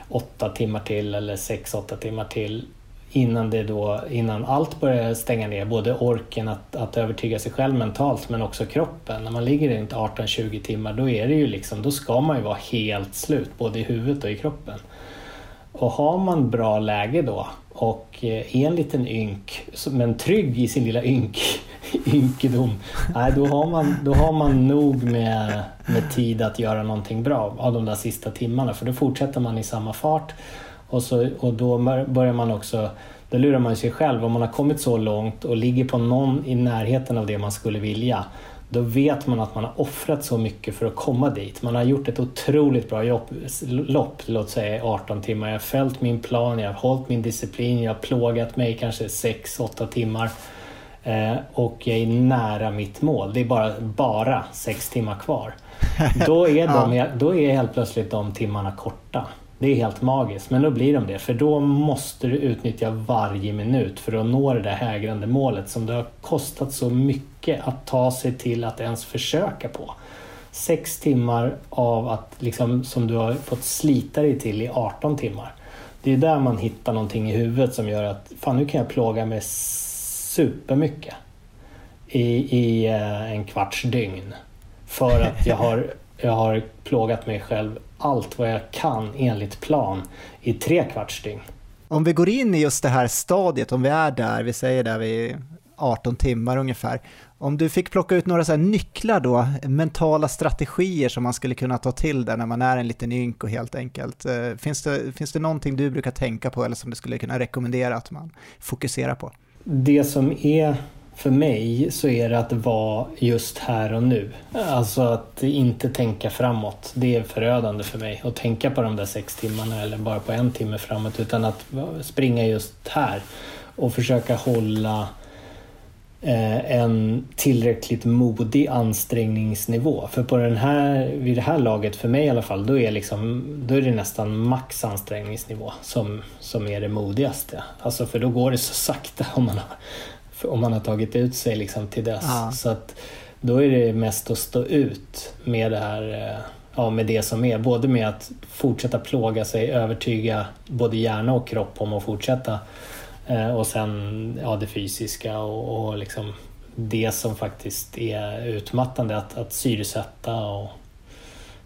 åtta timmar till eller sex, åtta timmar till innan, det då, innan allt börjar stänga ner, både orken att, att övertyga sig själv mentalt men också kroppen. När man ligger runt 18-20 timmar då är det ju liksom, då ska man ju vara helt slut både i huvudet och i kroppen. Och har man bra läge då och eh, är en liten ynk, men trygg i sin lilla ynk, ynkedom, nej, då, har man, då har man nog med, med tid att göra någonting bra av de där sista timmarna. För då fortsätter man i samma fart och, så, och då börjar man också då lurar man sig själv. Om man har kommit så långt och ligger på någon i närheten av det man skulle vilja då vet man att man har offrat så mycket för att komma dit. Man har gjort ett otroligt bra jobb, lopp, låt säga 18 timmar. Jag har följt min plan, jag har hållit min disciplin, jag har plågat mig kanske 6-8 timmar. Eh, och jag är nära mitt mål. Det är bara, bara 6 timmar kvar. Då är, de, då är helt plötsligt de timmarna korta. Det är helt magiskt, men då blir de det. För då måste du utnyttja varje minut för att nå det där hägrande målet som det har kostat så mycket att ta sig till att ens försöka på. Sex timmar av att, liksom, som du har fått slita dig till i 18 timmar. Det är där man hittar någonting i huvudet som gör att fan nu kan jag plåga mig supermycket i, i eh, en kvarts dygn. För att jag har, jag har plågat mig själv allt vad jag kan enligt plan i tre kvarts dygn. Om vi går in i just det här stadiet, om vi är där, vi säger där vid 18 timmar ungefär. Om du fick plocka ut några så nycklar då, mentala strategier som man skulle kunna ta till där när man är en liten ynk och helt enkelt. Eh, finns det, finns det någonting du brukar tänka på eller som du skulle kunna rekommendera att man fokuserar på? Det som är för mig så är det att vara just här och nu. Alltså att inte tänka framåt. Det är förödande för mig. Att tänka på de där sex timmarna eller bara på en timme framåt. Utan att springa just här. Och försöka hålla eh, en tillräckligt modig ansträngningsnivå. För på den här, vid det här laget, för mig i alla fall, då är, liksom, då är det nästan max ansträngningsnivå som, som är det modigaste. Alltså för då går det så sakta om man har om man har tagit ut sig liksom till dess. Ja. Så att då är det mest att stå ut med det här, eh, ja, med det som är. Både med att fortsätta plåga sig, övertyga både hjärna och kropp om att fortsätta. Eh, och sen ja, det fysiska och, och liksom det som faktiskt är utmattande, att, att syresätta och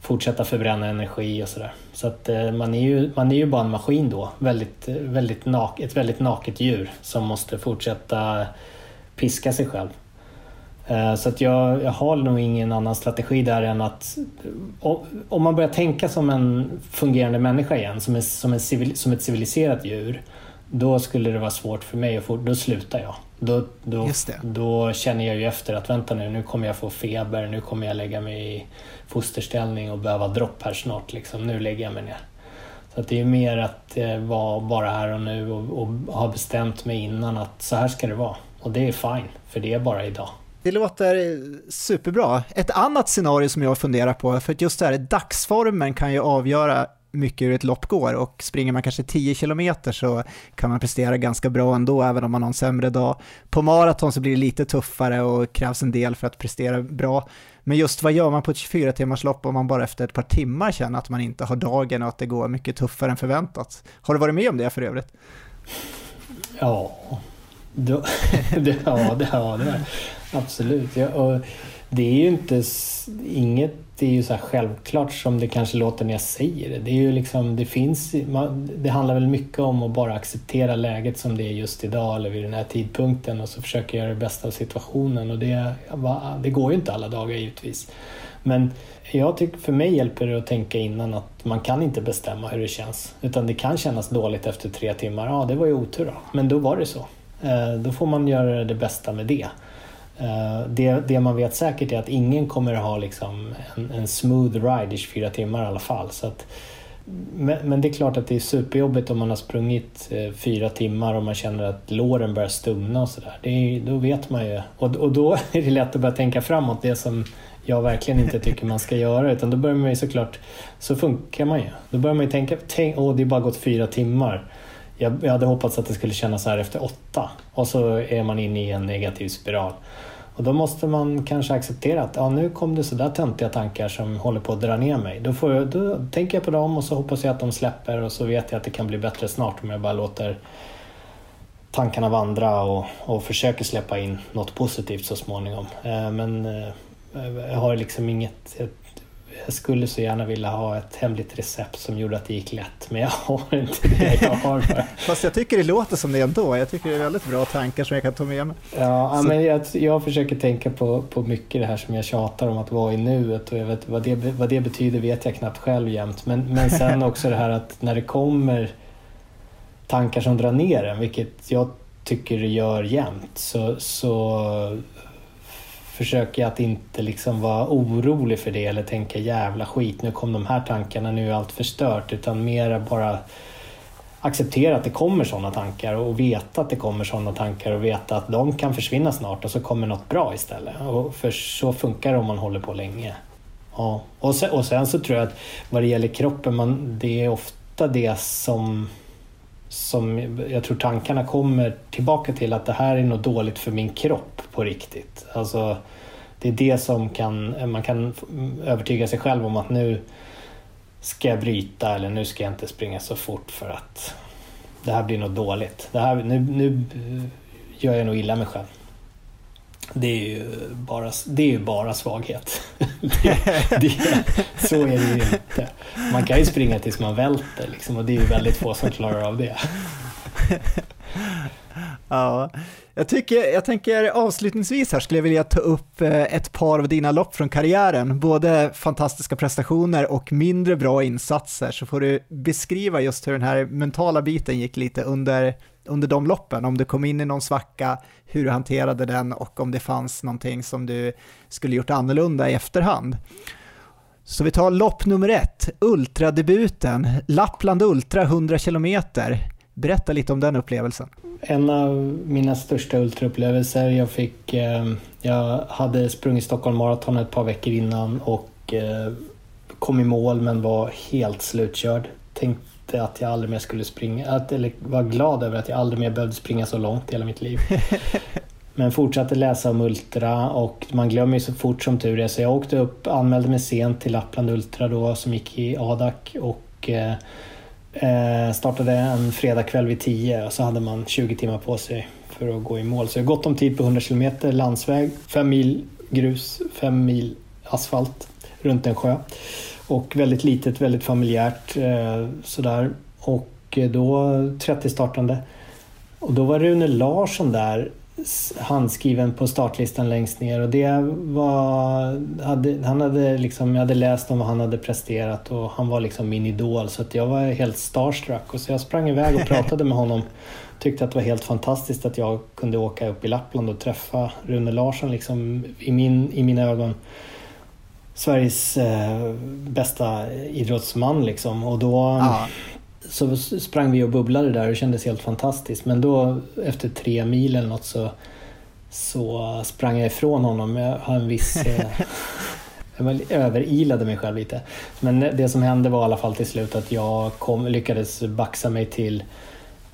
fortsätta förbränna energi och sådär. Så att eh, man är, ju, man är ju bara en maskin då, väldigt, väldigt nak, ett väldigt naket djur som måste fortsätta piska sig själv. Eh, så att jag, jag har nog ingen annan strategi där än att eh, om man börjar tänka som en fungerande människa igen, som, en, som, en civil, som ett civiliserat djur, då skulle det vara svårt för mig, och då slutar jag. Då, då, då känner jag ju efter att vänta nu, nu kommer jag få feber, nu kommer jag lägga mig i fosterställning och behöva dropp här snart. Liksom. Nu lägger jag mig ner. Så det är mer att eh, vara bara här och nu och, och ha bestämt mig innan att så här ska det vara. Och det är fine, för det är bara idag. Det låter superbra. Ett annat scenario som jag funderar på, för att just det här dagsformen kan ju avgöra mycket hur ett lopp går och springer man kanske 10 kilometer så kan man prestera ganska bra ändå även om man har en sämre dag. På maraton så blir det lite tuffare och krävs en del för att prestera bra. Men just vad gör man på ett 24 timmars lopp om man bara efter ett par timmar känner att man inte har dagen och att det går mycket tuffare än förväntat? Har du varit med om det för övrigt? Ja, det, det, ja, det, ja, det absolut. Ja, och det är ju inte inget det är ju så självklart som det kanske låter när jag säger det. Det, är ju liksom, det, finns, det handlar väl mycket om att bara acceptera läget som det är just idag eller vid den här tidpunkten och så försöka göra det bästa av situationen. Och det, det går ju inte alla dagar givetvis. Men jag tycker för mig hjälper det att tänka innan att man kan inte bestämma hur det känns. Utan det kan kännas dåligt efter tre timmar. Ja, det var ju otur då. Men då var det så. Eh, då får man göra det bästa med det. Eh, det, det man vet säkert är att ingen kommer att ha liksom en, en smooth ride i 24 timmar i alla fall. Så att, men, men, det är klart att det är superjobbigt om man har sprungit eh, fyra timmar och man känner att låren börjar stumna och sådär. Då vet man ju. Och, och då är det lätt att börja tänka framåt, det som jag verkligen inte tycker man ska göra. Utan då börjar man ju såklart, så funkar man ju. Då börjar man ju tänka, tänk, åh det är bara gått fyra timmar. Jag, jag hade hoppats att det skulle kännas så här efter åtta. Och så är man inne i en negativ spiral. Och då måste man kanske acceptera att ja, nu kom det sådär töntiga tankar som håller på att dra ner mig. Då, får jag, då tänker jag på dem och så hoppas jag att de släpper och så vet jag att det kan bli bättre snart om jag bara låter tankarna vandra och, och försöker släppa in något positivt så småningom. Eh, men eh, jag har liksom inget jag skulle så gärna vilja ha ett hemligt recept som gjorde att det gick lätt, men jag har inte det. Jag har. Fast jag tycker det låter som det ändå. Jag tycker det är väldigt bra tankar som jag kan ta med mig. Ja, så... men jag, jag försöker tänka på, på mycket det här som jag tjatar om att vara i nuet och jag vet, vad, det, vad det betyder vet jag knappt själv jämt. Men, men sen också det här att när det kommer tankar som drar ner en, vilket jag tycker det gör jämt, så, så försöker jag att inte liksom vara orolig för det eller tänka jävla skit, nu kom de här tankarna, nu är allt förstört. Utan mer bara acceptera att det kommer sådana tankar och veta att det kommer sådana tankar och veta att de kan försvinna snart och så kommer något bra istället. Och för så funkar det om man håller på länge. Ja. Och, sen, och sen så tror jag att vad det gäller kroppen, man, det är ofta det som som jag tror tankarna kommer tillbaka till att det här är något dåligt för min kropp på riktigt. Alltså, det är det som kan, man kan övertyga sig själv om att nu ska jag bryta eller nu ska jag inte springa så fort för att det här blir något dåligt. Det här, nu, nu eh, gör jag nog illa mig själv. Det är ju bara, det är ju bara svaghet. Det, det, så är det ju inte. Man kan ju springa tills man välter liksom, och det är ju väldigt få som klarar av det. Ja, jag, tycker, jag tänker avslutningsvis här skulle jag vilja ta upp eh, ett par av dina lopp från karriären, både fantastiska prestationer och mindre bra insatser, så får du beskriva just hur den här mentala biten gick lite under, under de loppen, om du kom in i någon svacka, hur du hanterade den och om det fanns någonting som du skulle gjort annorlunda i efterhand. Så vi tar lopp nummer ett, ultradebuten, Lappland Ultra 100 km. Berätta lite om den upplevelsen. En av mina största ultraupplevelser. Jag, fick, eh, jag hade sprungit Stockholm Marathon ett par veckor innan och eh, kom i mål men var helt slutkörd. Tänkte att jag aldrig mer skulle springa, att, eller var glad över att jag aldrig mer behövde springa så långt i hela mitt liv. Men fortsatte läsa om Ultra och man glömmer ju så fort som tur är så jag åkte upp, anmälde mig sent till Lappland Ultra då som gick i Adak och eh, Eh, startade en fredagkväll vid 10 och så hade man 20 timmar på sig för att gå i mål. Så jag gott om tid på 100 km landsväg, 5 mil grus, 5 mil asfalt runt en sjö. Och väldigt litet, väldigt familjärt eh, sådär. Och eh, då 30 startande. Och då var Rune Larsson där handskriven på startlistan längst ner och det var... Hade, han hade liksom, jag hade läst om vad han hade presterat och han var liksom min idol så att jag var helt starstruck och så jag sprang iväg och pratade med honom. Tyckte att det var helt fantastiskt att jag kunde åka upp i Lappland och träffa Rune Larsson liksom i, min, i mina ögon. Sveriges eh, bästa idrottsman liksom och då... Ja så sprang vi och bubblade där och det kändes helt fantastiskt. Men då efter tre mil eller något så, så sprang jag ifrån honom. Jag har en viss... Eh, jag överilade mig själv lite. Men det som hände var i alla fall till slut att jag kom, lyckades baxa mig till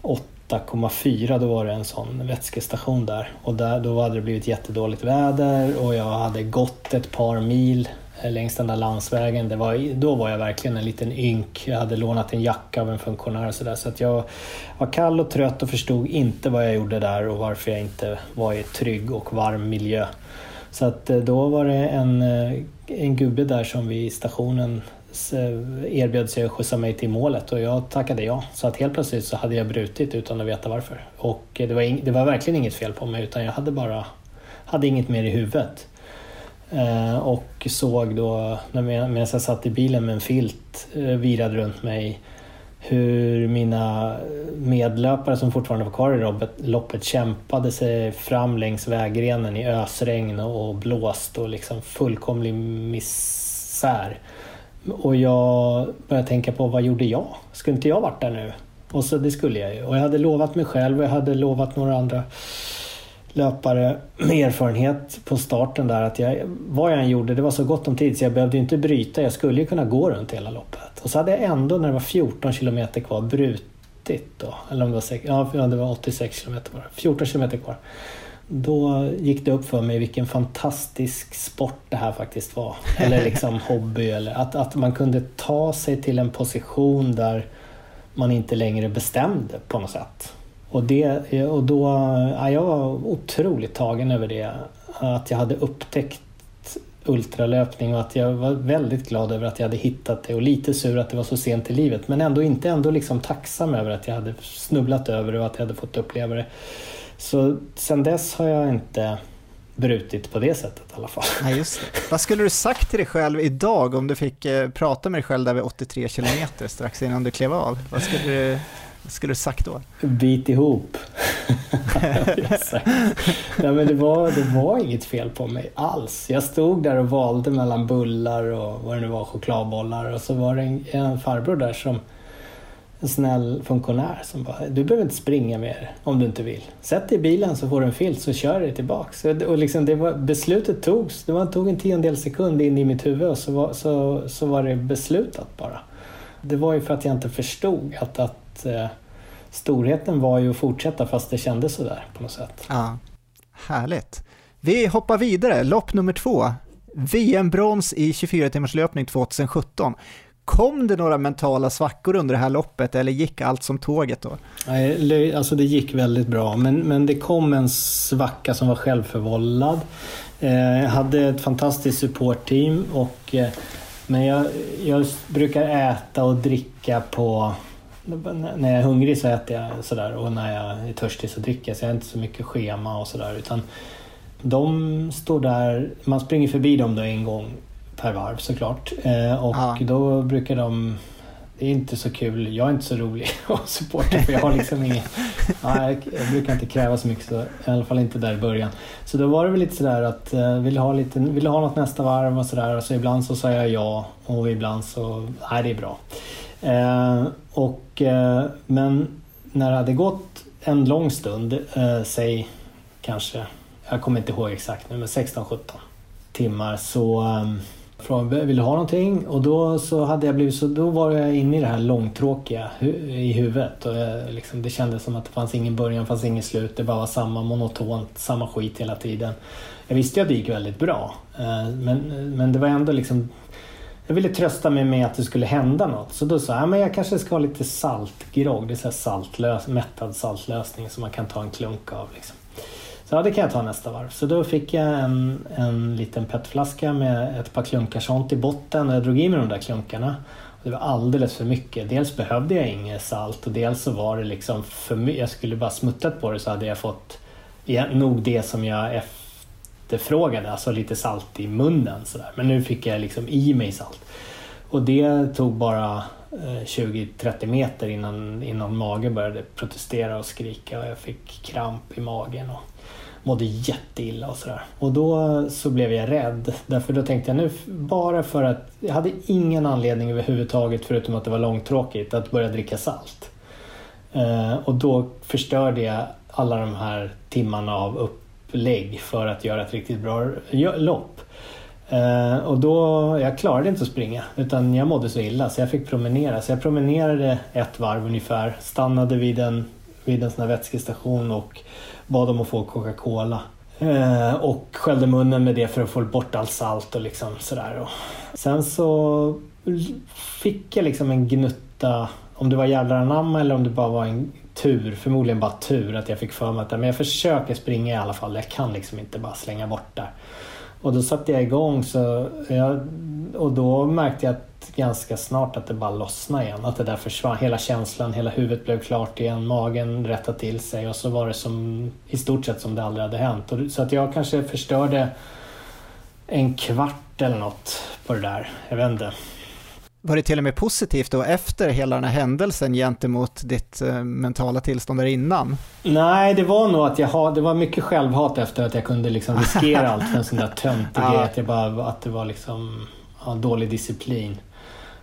8,4 då var det en sån vätskestation där. Och där, då hade det blivit jättedåligt väder och jag hade gått ett par mil längs den där landsvägen. Det var, då var jag verkligen en liten ynk. Jag hade lånat en jacka av en funktionär och sådär. Så att jag var kall och trött och förstod inte vad jag gjorde där och varför jag inte var i trygg och varm miljö. Så att eh, då var det en, eh, en gubbe där som vid stationen eh, erbjöd sig att skjutsa mig till målet och jag tackade ja. Så att helt plötsligt så hade jag brutit utan att veta varför. Och det var, in, det var verkligen inget fel på mig utan jag hade bara hade inget mer i huvudet. Eh, och såg då, medan jag satt i bilen med en filt eh, virad runt mig, hur mina medlöpare som fortfarande var kvar i loppet kämpade sig fram längs vägrenen i ösregn och blåst och liksom fullkomlig misär. Och jag började tänka på vad gjorde jag? Skulle inte jag varit där nu? Och så det skulle jag ju. Och jag hade lovat mig själv och jag hade lovat några andra löpare med erfarenhet på starten där att jag, vad jag än gjorde, det var så gott om tid så jag behövde inte bryta. Jag skulle ju kunna gå runt hela loppet. Och så hade jag ändå när det var 14 kilometer kvar brutit då. Eller om det var, 6, ja, det var 86 kilometer kvar. 14 kilometer kvar. Då gick det upp för mig vilken fantastisk sport det här faktiskt var. Eller liksom hobby. Eller att, att man kunde ta sig till en position där man inte längre bestämde på något sätt. Och, det, och då, ja, jag var otroligt tagen över det. Att jag hade upptäckt ultralöpning och att jag var väldigt glad över att jag hade hittat det och lite sur att det var så sent i livet men ändå inte ändå liksom tacksam över att jag hade snubblat över det och att jag hade fått uppleva det. Så sen dess har jag inte brutit på det sättet i alla fall. Nej, just det. Vad skulle du sagt till dig själv idag om du fick eh, prata med dig själv där vid 83 kilometer strax innan du klev av? Vad skulle du, vad skulle du sagt då? Bit ihop. Nej, men det, var, det var inget fel på mig alls. Jag stod där och valde mellan bullar och vad det nu var, chokladbollar och så var det en, en farbror där som en snäll funktionär som bara, du behöver inte springa mer om du inte vill. Sätt dig i bilen så får du en filt så kör dig tillbaks. Och liksom det var, beslutet togs, det var, tog en tiondel sekund in i mitt huvud och så var, så, så var det beslutat bara. Det var ju för att jag inte förstod att, att uh, storheten var ju att fortsätta fast det kändes sådär på något sätt. Ja, härligt. Vi hoppar vidare, lopp nummer två. VM-brons i 24 timmars löpning 2017. Kom det några mentala svackor under det här loppet eller gick allt som tåget då? Nej, alltså det gick väldigt bra men, men det kom en svacka som var självförvållad. Eh, jag hade ett fantastiskt supportteam och eh, men jag, jag brukar äta och dricka på när jag är hungrig så äter jag sådär och när jag är törstig så dricker jag så jag har inte så mycket schema och sådär utan de står där, man springer förbi dem då en gång per varv såklart. Eh, och ja. då brukar de... Det är inte så kul. Jag är inte så rolig att supporta för jag har liksom ingen... Ja, jag, brukar inte kräva så mycket, så, i alla fall inte där i början. Så då var det väl lite sådär att eh, vill ha, lite, vill ha något nästa varv och sådär. Och så ibland så sa jag ja och ibland så, nej det är bra. Eh, och, eh, men när det hade gått en lång stund, eh, säg kanske, jag kommer inte ihåg exakt nu, men 16-17 timmar så um, frågade vill du ha någonting? Och då så hade jag blivit så, då var jag inne i det här långtråkiga hu i huvudet. Och jag, liksom, det kändes som att det fanns ingen början, fanns ingen slut. Det bara var samma monotont, samma skit hela tiden. Jag visste ju att det gick väldigt bra. Eh, men, men det var ändå liksom jag ville trösta mig med att det skulle hända något. Så då sa jag, men jag kanske ska ha lite saltgrogg. Det är så saltlös, mättad saltlösning som man kan ta en klunk av. Liksom. Så ja, det kan jag ta nästa varv. Så då fick jag en, en liten petflaska med ett par klunkar sånt i botten och jag drog i mig de där klunkarna. Det var alldeles för mycket. Dels behövde jag inget salt och dels så var det liksom för mycket. Jag skulle bara smuttat på det så hade jag fått nog det som jag efterfrågade, alltså lite salt i munnen. Så där. Men nu fick jag liksom i mig salt. Och det tog bara eh, 20-30 meter innan, innan magen började protestera och skrika och jag fick kramp i magen. Och mådde jätteilla och sådär. Och då så blev jag rädd. Därför då tänkte jag nu, bara för att jag hade ingen anledning överhuvudtaget förutom att det var långtråkigt att börja dricka salt. Eh, och då förstörde jag alla de här timmarna av lägg för att göra ett riktigt bra lopp. Eh, och då, jag klarade inte att springa utan jag mådde så illa så jag fick promenera. Så jag promenerade ett varv ungefär, stannade vid en, vid en sån här vätskestation och bad om att få Coca-Cola. Eh, och sköljde munnen med det för att få bort allt salt och liksom sådär. Sen så fick jag liksom en gnutta, om det var jävlar anamma eller om det bara var en tur, förmodligen bara tur att jag fick för mig att men jag försöker springa i alla fall. Jag kan liksom inte bara slänga bort där. Och då satte jag igång så jag, och då märkte jag att ganska snart att det bara lossnade igen. Att det där försvann. Hela känslan, hela huvudet blev klart igen, magen rättade till sig och så var det som i stort sett som det aldrig hade hänt. Så att jag kanske förstörde en kvart eller något på det där. Jag vet inte. Var det till och med positivt då efter hela den här händelsen gentemot ditt eh, mentala tillstånd där innan? Nej, det var nog att jag ha, det var mycket självhat efter att jag kunde liksom riskera allt för en sån där töntig ja. grej. Att, jag bara, att det var liksom ja, dålig disciplin.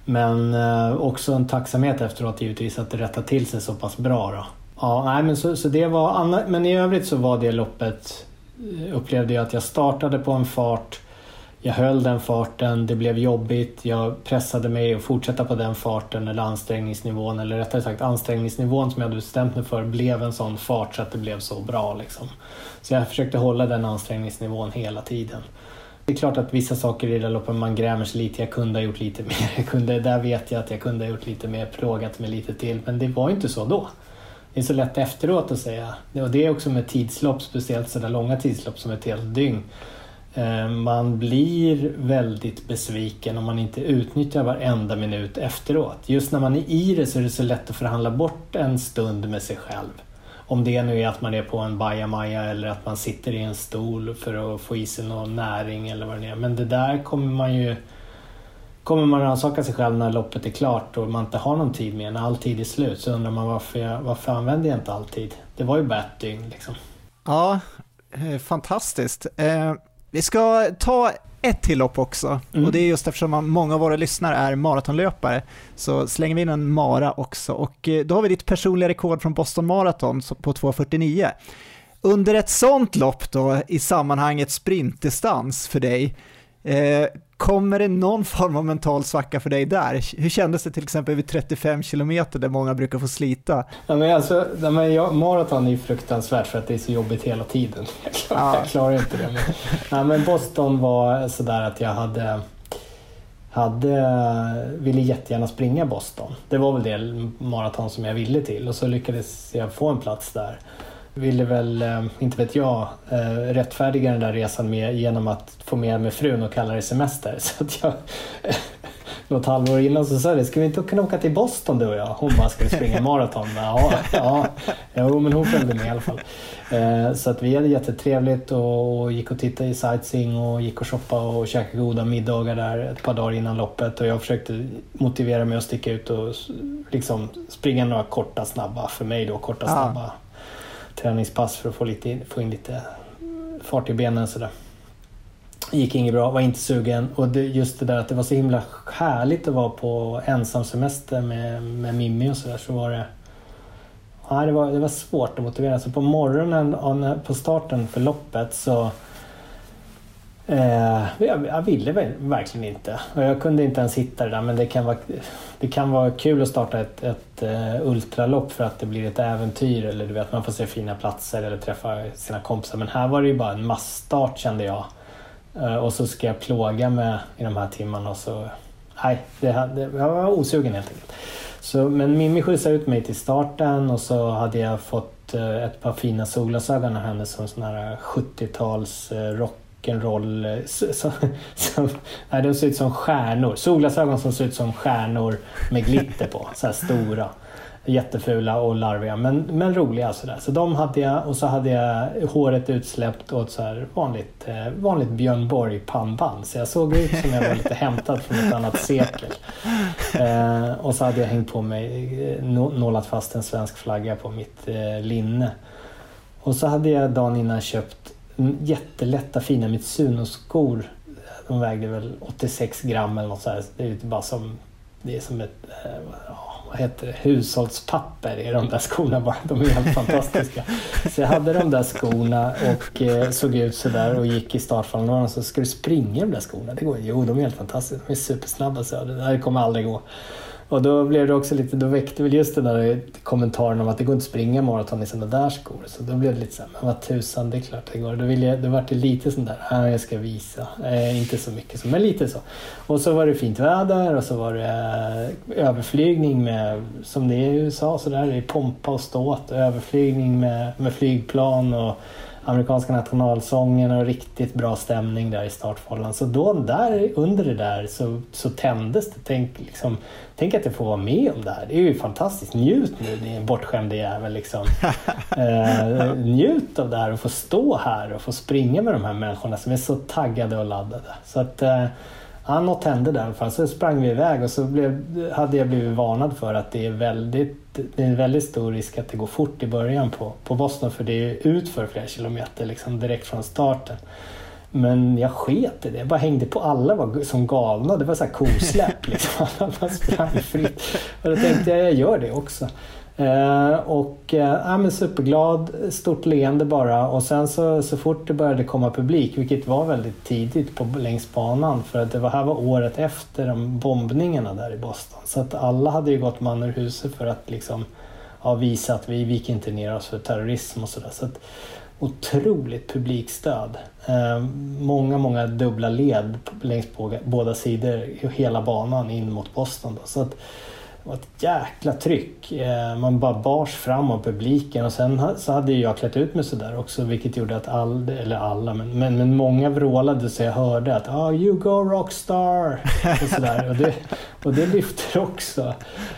Men eh, också en tacksamhet efteråt givetvis att det rättade till sig så pass bra. Då. Ja, nej, men, så, så det var anna, men i övrigt så var det loppet eh, upplevde jag att jag startade på en fart. Jag höll den farten, det blev jobbigt. Jag pressade mig att fortsätta på den farten eller ansträngningsnivån eller rättare sagt ansträngningsnivån som jag hade bestämt mig för blev en sån fart så att det blev så bra. Liksom. Så jag försökte hålla den ansträngningsnivån hela tiden. Det är klart att vissa saker i det loppet man grämer sig lite. Jag kunde ha gjort lite mer. Jag kunde, där vet jag att jag kunde ha gjort lite mer, plågat mig lite till. Men det var inte så då. Det är så lätt efteråt att säga. Och det är också med tidslopp, speciellt sådär långa tidslopp som ett helt dygn. Eh, man blir väldigt besviken om man inte utnyttjar varenda minut efteråt. Just när man är i det så är det så lätt att förhandla bort en stund med sig själv. Om det nu är att man är på en bajamaja eller att man sitter i en stol för att få i sig någon näring eller vad det är. Men det där kommer man ju Kommer man rannsaka sig själv när loppet är klart och man inte har någon tid mer, när all tid är slut, så undrar man varför, jag, varför använder jag inte all tid? Det var ju bara ett dygn liksom. Ja, eh, fantastiskt. Eh, vi ska ta ett till lopp också mm. och det är just eftersom många av våra lyssnare är maratonlöpare så slänger vi in en mara också och eh, då har vi ditt personliga rekord från Boston Marathon på 2.49. Under ett sånt lopp då i sammanhanget sprintdistans för dig, eh, Kommer det någon form av mental svacka för dig där? Hur kändes det till exempel vid 35 kilometer där många brukar få slita? Ja, men alltså, men jag, maraton är ju fruktansvärt för att det är så jobbigt hela tiden. Jag klarar, ja. jag klarar inte det. Men, nej, men Boston var sådär att jag hade hade, ville jättegärna springa Boston. Det var väl det maraton som jag ville till och så lyckades jag få en plats där ville väl, eh, inte vet jag, eh, rättfärdiga den där resan med genom att få med mig frun och kalla det semester. Så att jag, något halvår innan så sa jag ska vi inte kunna åka till Boston du och jag? Hon bara, ska vi springa maraton? Ja, ja, jo, men hon följde med i alla fall. Eh, så att vi hade jättetrevligt och gick och tittade i sightseeing och gick och shoppade och käkade goda middagar där ett par dagar innan loppet och jag försökte motivera mig att sticka ut och liksom springa några korta snabba, för mig då korta snabba träningspass för att få, lite, få in lite fart i benen sådär. Gick inget bra, var inte sugen och det, just det där att det var så himla härligt att vara på ensamsemester med, med Mimmi och sådär så var det Nej, det, var, det var svårt att motivera. Så på morgonen på starten för loppet så Eh, jag, jag, ville verkligen inte. Och jag kunde inte ens hitta det där men det kan vara, det kan vara kul att starta ett, ett uh, ultralopp för att det blir ett äventyr eller du vet man får se fina platser eller träffa sina kompisar. Men här var det ju bara en massstart kände jag. Uh, och så ska jag plåga med i de här timmarna och så... Nej, det, det, jag var osugen helt enkelt. Så, men Mimmi skjutsade ut mig till starten och så hade jag fått uh, ett par fina solglasögon av henne som sån här 70-tals rock rock'n'roll. Eh, nej, de ser ut som stjärnor. Solglasögon som ser ut som stjärnor med glitter på. Så här stora. Jättefula och larviga men, men roliga sådär. Så de hade jag och så hade jag håret utsläppt och ett så här vanligt, eh, vanligt Björn Borg pannband. Så jag såg ut som jag var lite hämtad från ett annat sekel. Eh, och så hade jag hängt på mig, eh, nålat fast en svensk flagga på mitt eh, linne. Och så hade jag dagen innan köpt jättelätta fina Mitsuno-skor. De vägde väl 86 gram eller något sånt. Det är bara som, det är som ett eh, vad heter det, hushållspapper i de där skorna bara. De är helt fantastiska. Så jag hade de där skorna och eh, såg ut sådär och gick i startfallen och så ska du springa i de där skorna? Det går Jo, de är helt fantastiska. De är supersnabba så det där kommer aldrig gå. Och då blev det också lite, då väckte väl just den där kommentaren om att det går inte att springa maraton i sådana där skor. Så då blev det lite såhär, men vad tusan, det är klart det går. Då, vill jag, då vart det lite sån där, ah, jag ska visa. Eh, inte så mycket så, men lite så. Och så var det fint väder och så var det eh, överflygning med, som det är i USA, så där, det är pompa och ståt. Överflygning med, med flygplan och amerikanska nationalsången och riktigt bra stämning där i startfållan. Så då där, under det där så, så tändes det. Tänk, liksom, tänk att jag får vara med om det här. Det är ju fantastiskt. Njut nu din bortskämde jävel. Liksom. eh, njut av det här och få stå här och få springa med de här människorna som är så taggade och laddade. Så att, eh, ja, något hände där i alla fall. Så sprang vi iväg och så blev, hade jag blivit varnad för att det är, väldigt, det är en väldigt stor risk att det går fort i början på, på Boston för det är utför flera kilometer liksom direkt från starten. Men jag sket i det. Jag bara hängde på. Alla var som galna. Det var så här kosläpp liksom. Alla bara sprang fritt. Och då tänkte jag, jag gör det också. Eh, och eh, men superglad, stort leende bara och sen så, så fort det började komma publik, vilket var väldigt tidigt på, längs banan för att det var, här var året efter de bombningarna där i Boston. Så att alla hade ju gått man ur huset för att liksom, ja, visa att vi gick inte ner oss för terrorism och sådär. Så att, otroligt publikstöd. Eh, många, många dubbla led längs på båda sidor, hela banan in mot Boston. Då. Så att, var ett jäkla tryck. Eh, man bara bars fram av publiken och sen så hade jag klätt ut mig sådär också vilket gjorde att all, eller alla, men, men, men många vrålade så jag hörde att oh, you go rockstar! och, sådär. och, det, och det lyfter också.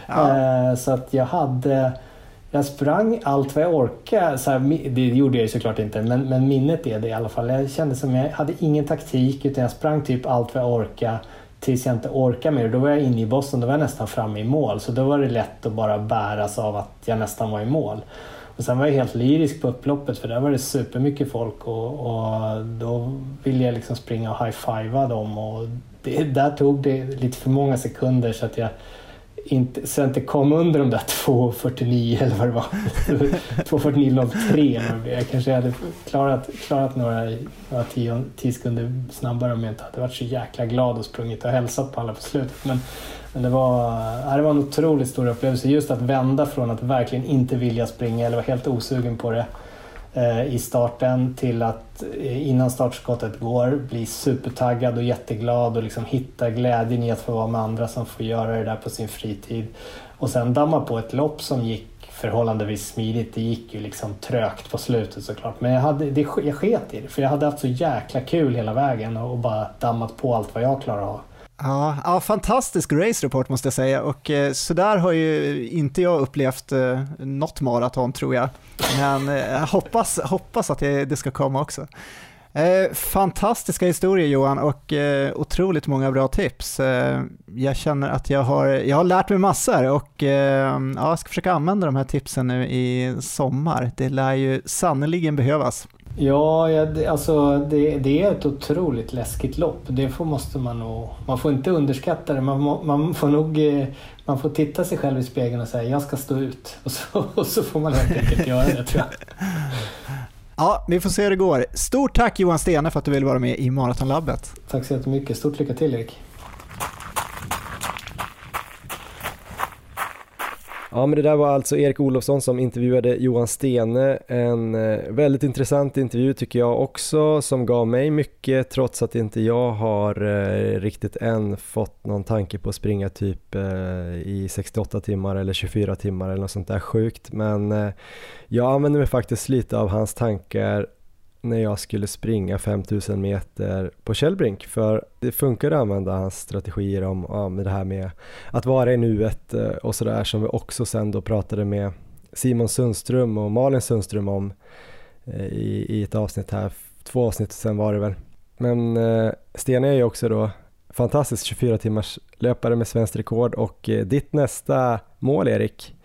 Ja. Eh, så att jag hade jag sprang allt vad jag orkade. Så här, det gjorde jag ju såklart inte, men, men minnet är det i alla fall. Jag kände som jag hade ingen taktik utan jag sprang typ allt vad jag orkade tills jag inte orkade mer. Då var jag inne i bossen, då var jag nästan framme i mål. Så då var det lätt att bara bäras av att jag nästan var i mål. Och sen var jag helt lyrisk på upploppet för där var det supermycket folk och, och då ville jag liksom springa och high-fivea dem. Och det, där tog det lite för många sekunder så att jag inte, så inte kom under de där 2.49 eller vad det var. 2.49.03 Jag kanske hade klarat, klarat några, några tio, tio sekunder snabbare om jag inte hade varit så jäkla glad och sprungit och hälsat på alla på slutet. Men, men det, var, det var en otroligt stor upplevelse just att vända från att verkligen inte vilja springa eller vara helt osugen på det Eh, i starten till att eh, innan startskottet går bli supertaggad och jätteglad och liksom hitta glädjen i att få vara med andra som får göra det där på sin fritid. Och sen damma på ett lopp som gick förhållandevis smidigt. Det gick ju liksom trögt på slutet såklart. Men jag, hade, det, jag sket i det för jag hade haft så jäkla kul hela vägen och bara dammat på allt vad jag klarar av. Ja, ja, fantastisk race-report måste jag säga och eh, sådär har ju inte jag upplevt eh, något maraton tror jag. Men eh, hoppas, hoppas att det, det ska komma också. Eh, fantastiska historier Johan och eh, otroligt många bra tips. Eh, jag känner att jag har, jag har lärt mig massor och eh, ja, jag ska försöka använda de här tipsen nu i sommar. Det lär ju sannoliken behövas. Ja, ja det, alltså det, det, är ett otroligt läskigt lopp. Det får, måste man nog... Man får inte underskatta det. Man, man får nog... Eh, man får titta sig själv i spegeln och säga jag ska stå ut. Och så, och så får man helt enkelt göra det tror jag. Ja, vi får se hur det går. Stort tack Johan Stene för att du ville vara med i Maratonlabbet. Tack så jättemycket. Stort lycka till Erik. Ja men det där var alltså Erik Olofsson som intervjuade Johan Stene. En eh, väldigt intressant intervju tycker jag också som gav mig mycket trots att inte jag har eh, riktigt än fått någon tanke på att springa typ eh, i 68 timmar eller 24 timmar eller något sånt där sjukt. Men jag använder mig faktiskt lite av hans tankar när jag skulle springa 5000 meter på Källbrink för det funkar att använda hans strategier om, om det här med att vara i nuet eh, och sådär som vi också sen då pratade med Simon Sundström och Malin Sundström om eh, i, i ett avsnitt här, två avsnitt sen var det väl. Men eh, Stene är ju också då fantastisk 24 timmars löpare med svenskt rekord och eh, ditt nästa mål Erik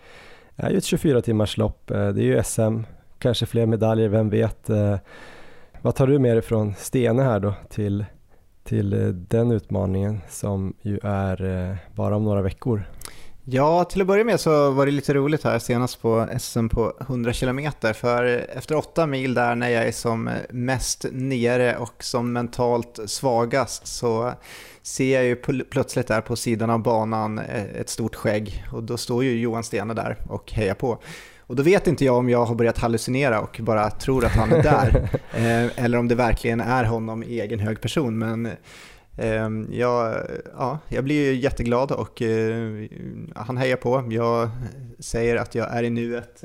är ju ett 24 timmars lopp, eh, det är ju SM kanske fler medaljer, vem vet. Eh, vad tar du med dig från Stene här då till, till eh, den utmaningen som ju är eh, bara om några veckor? Ja, till att börja med så var det lite roligt här senast på SM på 100 km för efter åtta mil där när jag är som eh, mest nere och som mentalt svagast så ser jag ju plötsligt där på sidan av banan eh, ett stort skägg och då står ju Johan Stene där och hejar på. Och då vet inte jag om jag har börjat hallucinera och bara tror att han är där. eh, eller om det verkligen är honom i egen hög person. Men eh, jag, ja, jag blir ju jätteglad och eh, han hejar på. Jag säger att jag är i nuet.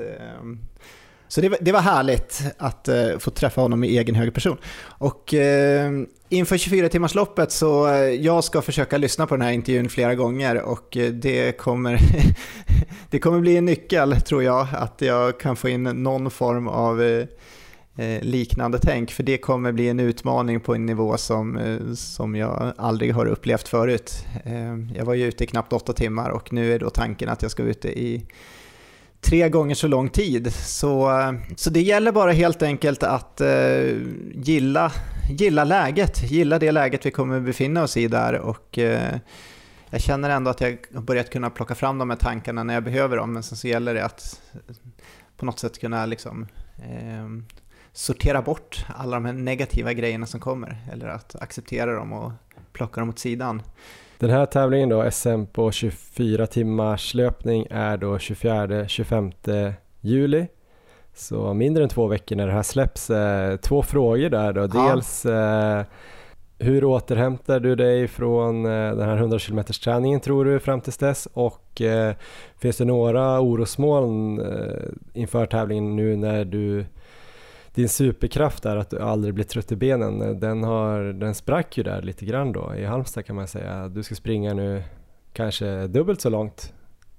Så det var, det var härligt att uh, få träffa honom i egen hög person. Och uh, inför 24-timmarsloppet så uh, jag ska försöka lyssna på den här intervjun flera gånger och det kommer, det kommer bli en nyckel tror jag, att jag kan få in någon form av liknande tänk, för det kommer bli en utmaning på en nivå som, som jag aldrig har upplevt förut. Jag var ju ute i knappt åtta timmar och nu är då tanken att jag ska vara ute i tre gånger så lång tid. Så, så det gäller bara helt enkelt att eh, gilla, gilla läget, gilla det läget vi kommer befinna oss i där och eh, jag känner ändå att jag har börjat kunna plocka fram de här tankarna när jag behöver dem, men sen så gäller det att på något sätt kunna liksom, eh, sortera bort alla de här negativa grejerna som kommer, eller att acceptera dem och plocka dem åt sidan. Den här tävlingen då, SM på 24 timmars löpning är då 24-25 juli. Så mindre än två veckor när det här släpps. Eh, två frågor där då. Dels eh, Hur återhämtar du dig från eh, den här 100 km träningen tror du fram till dess och finns det några orosmoln inför tävlingen nu när du din superkraft är att du aldrig blir trött i benen, den, har, den sprack ju där lite grann då i Halmstad kan man säga. Du ska springa nu kanske dubbelt så långt,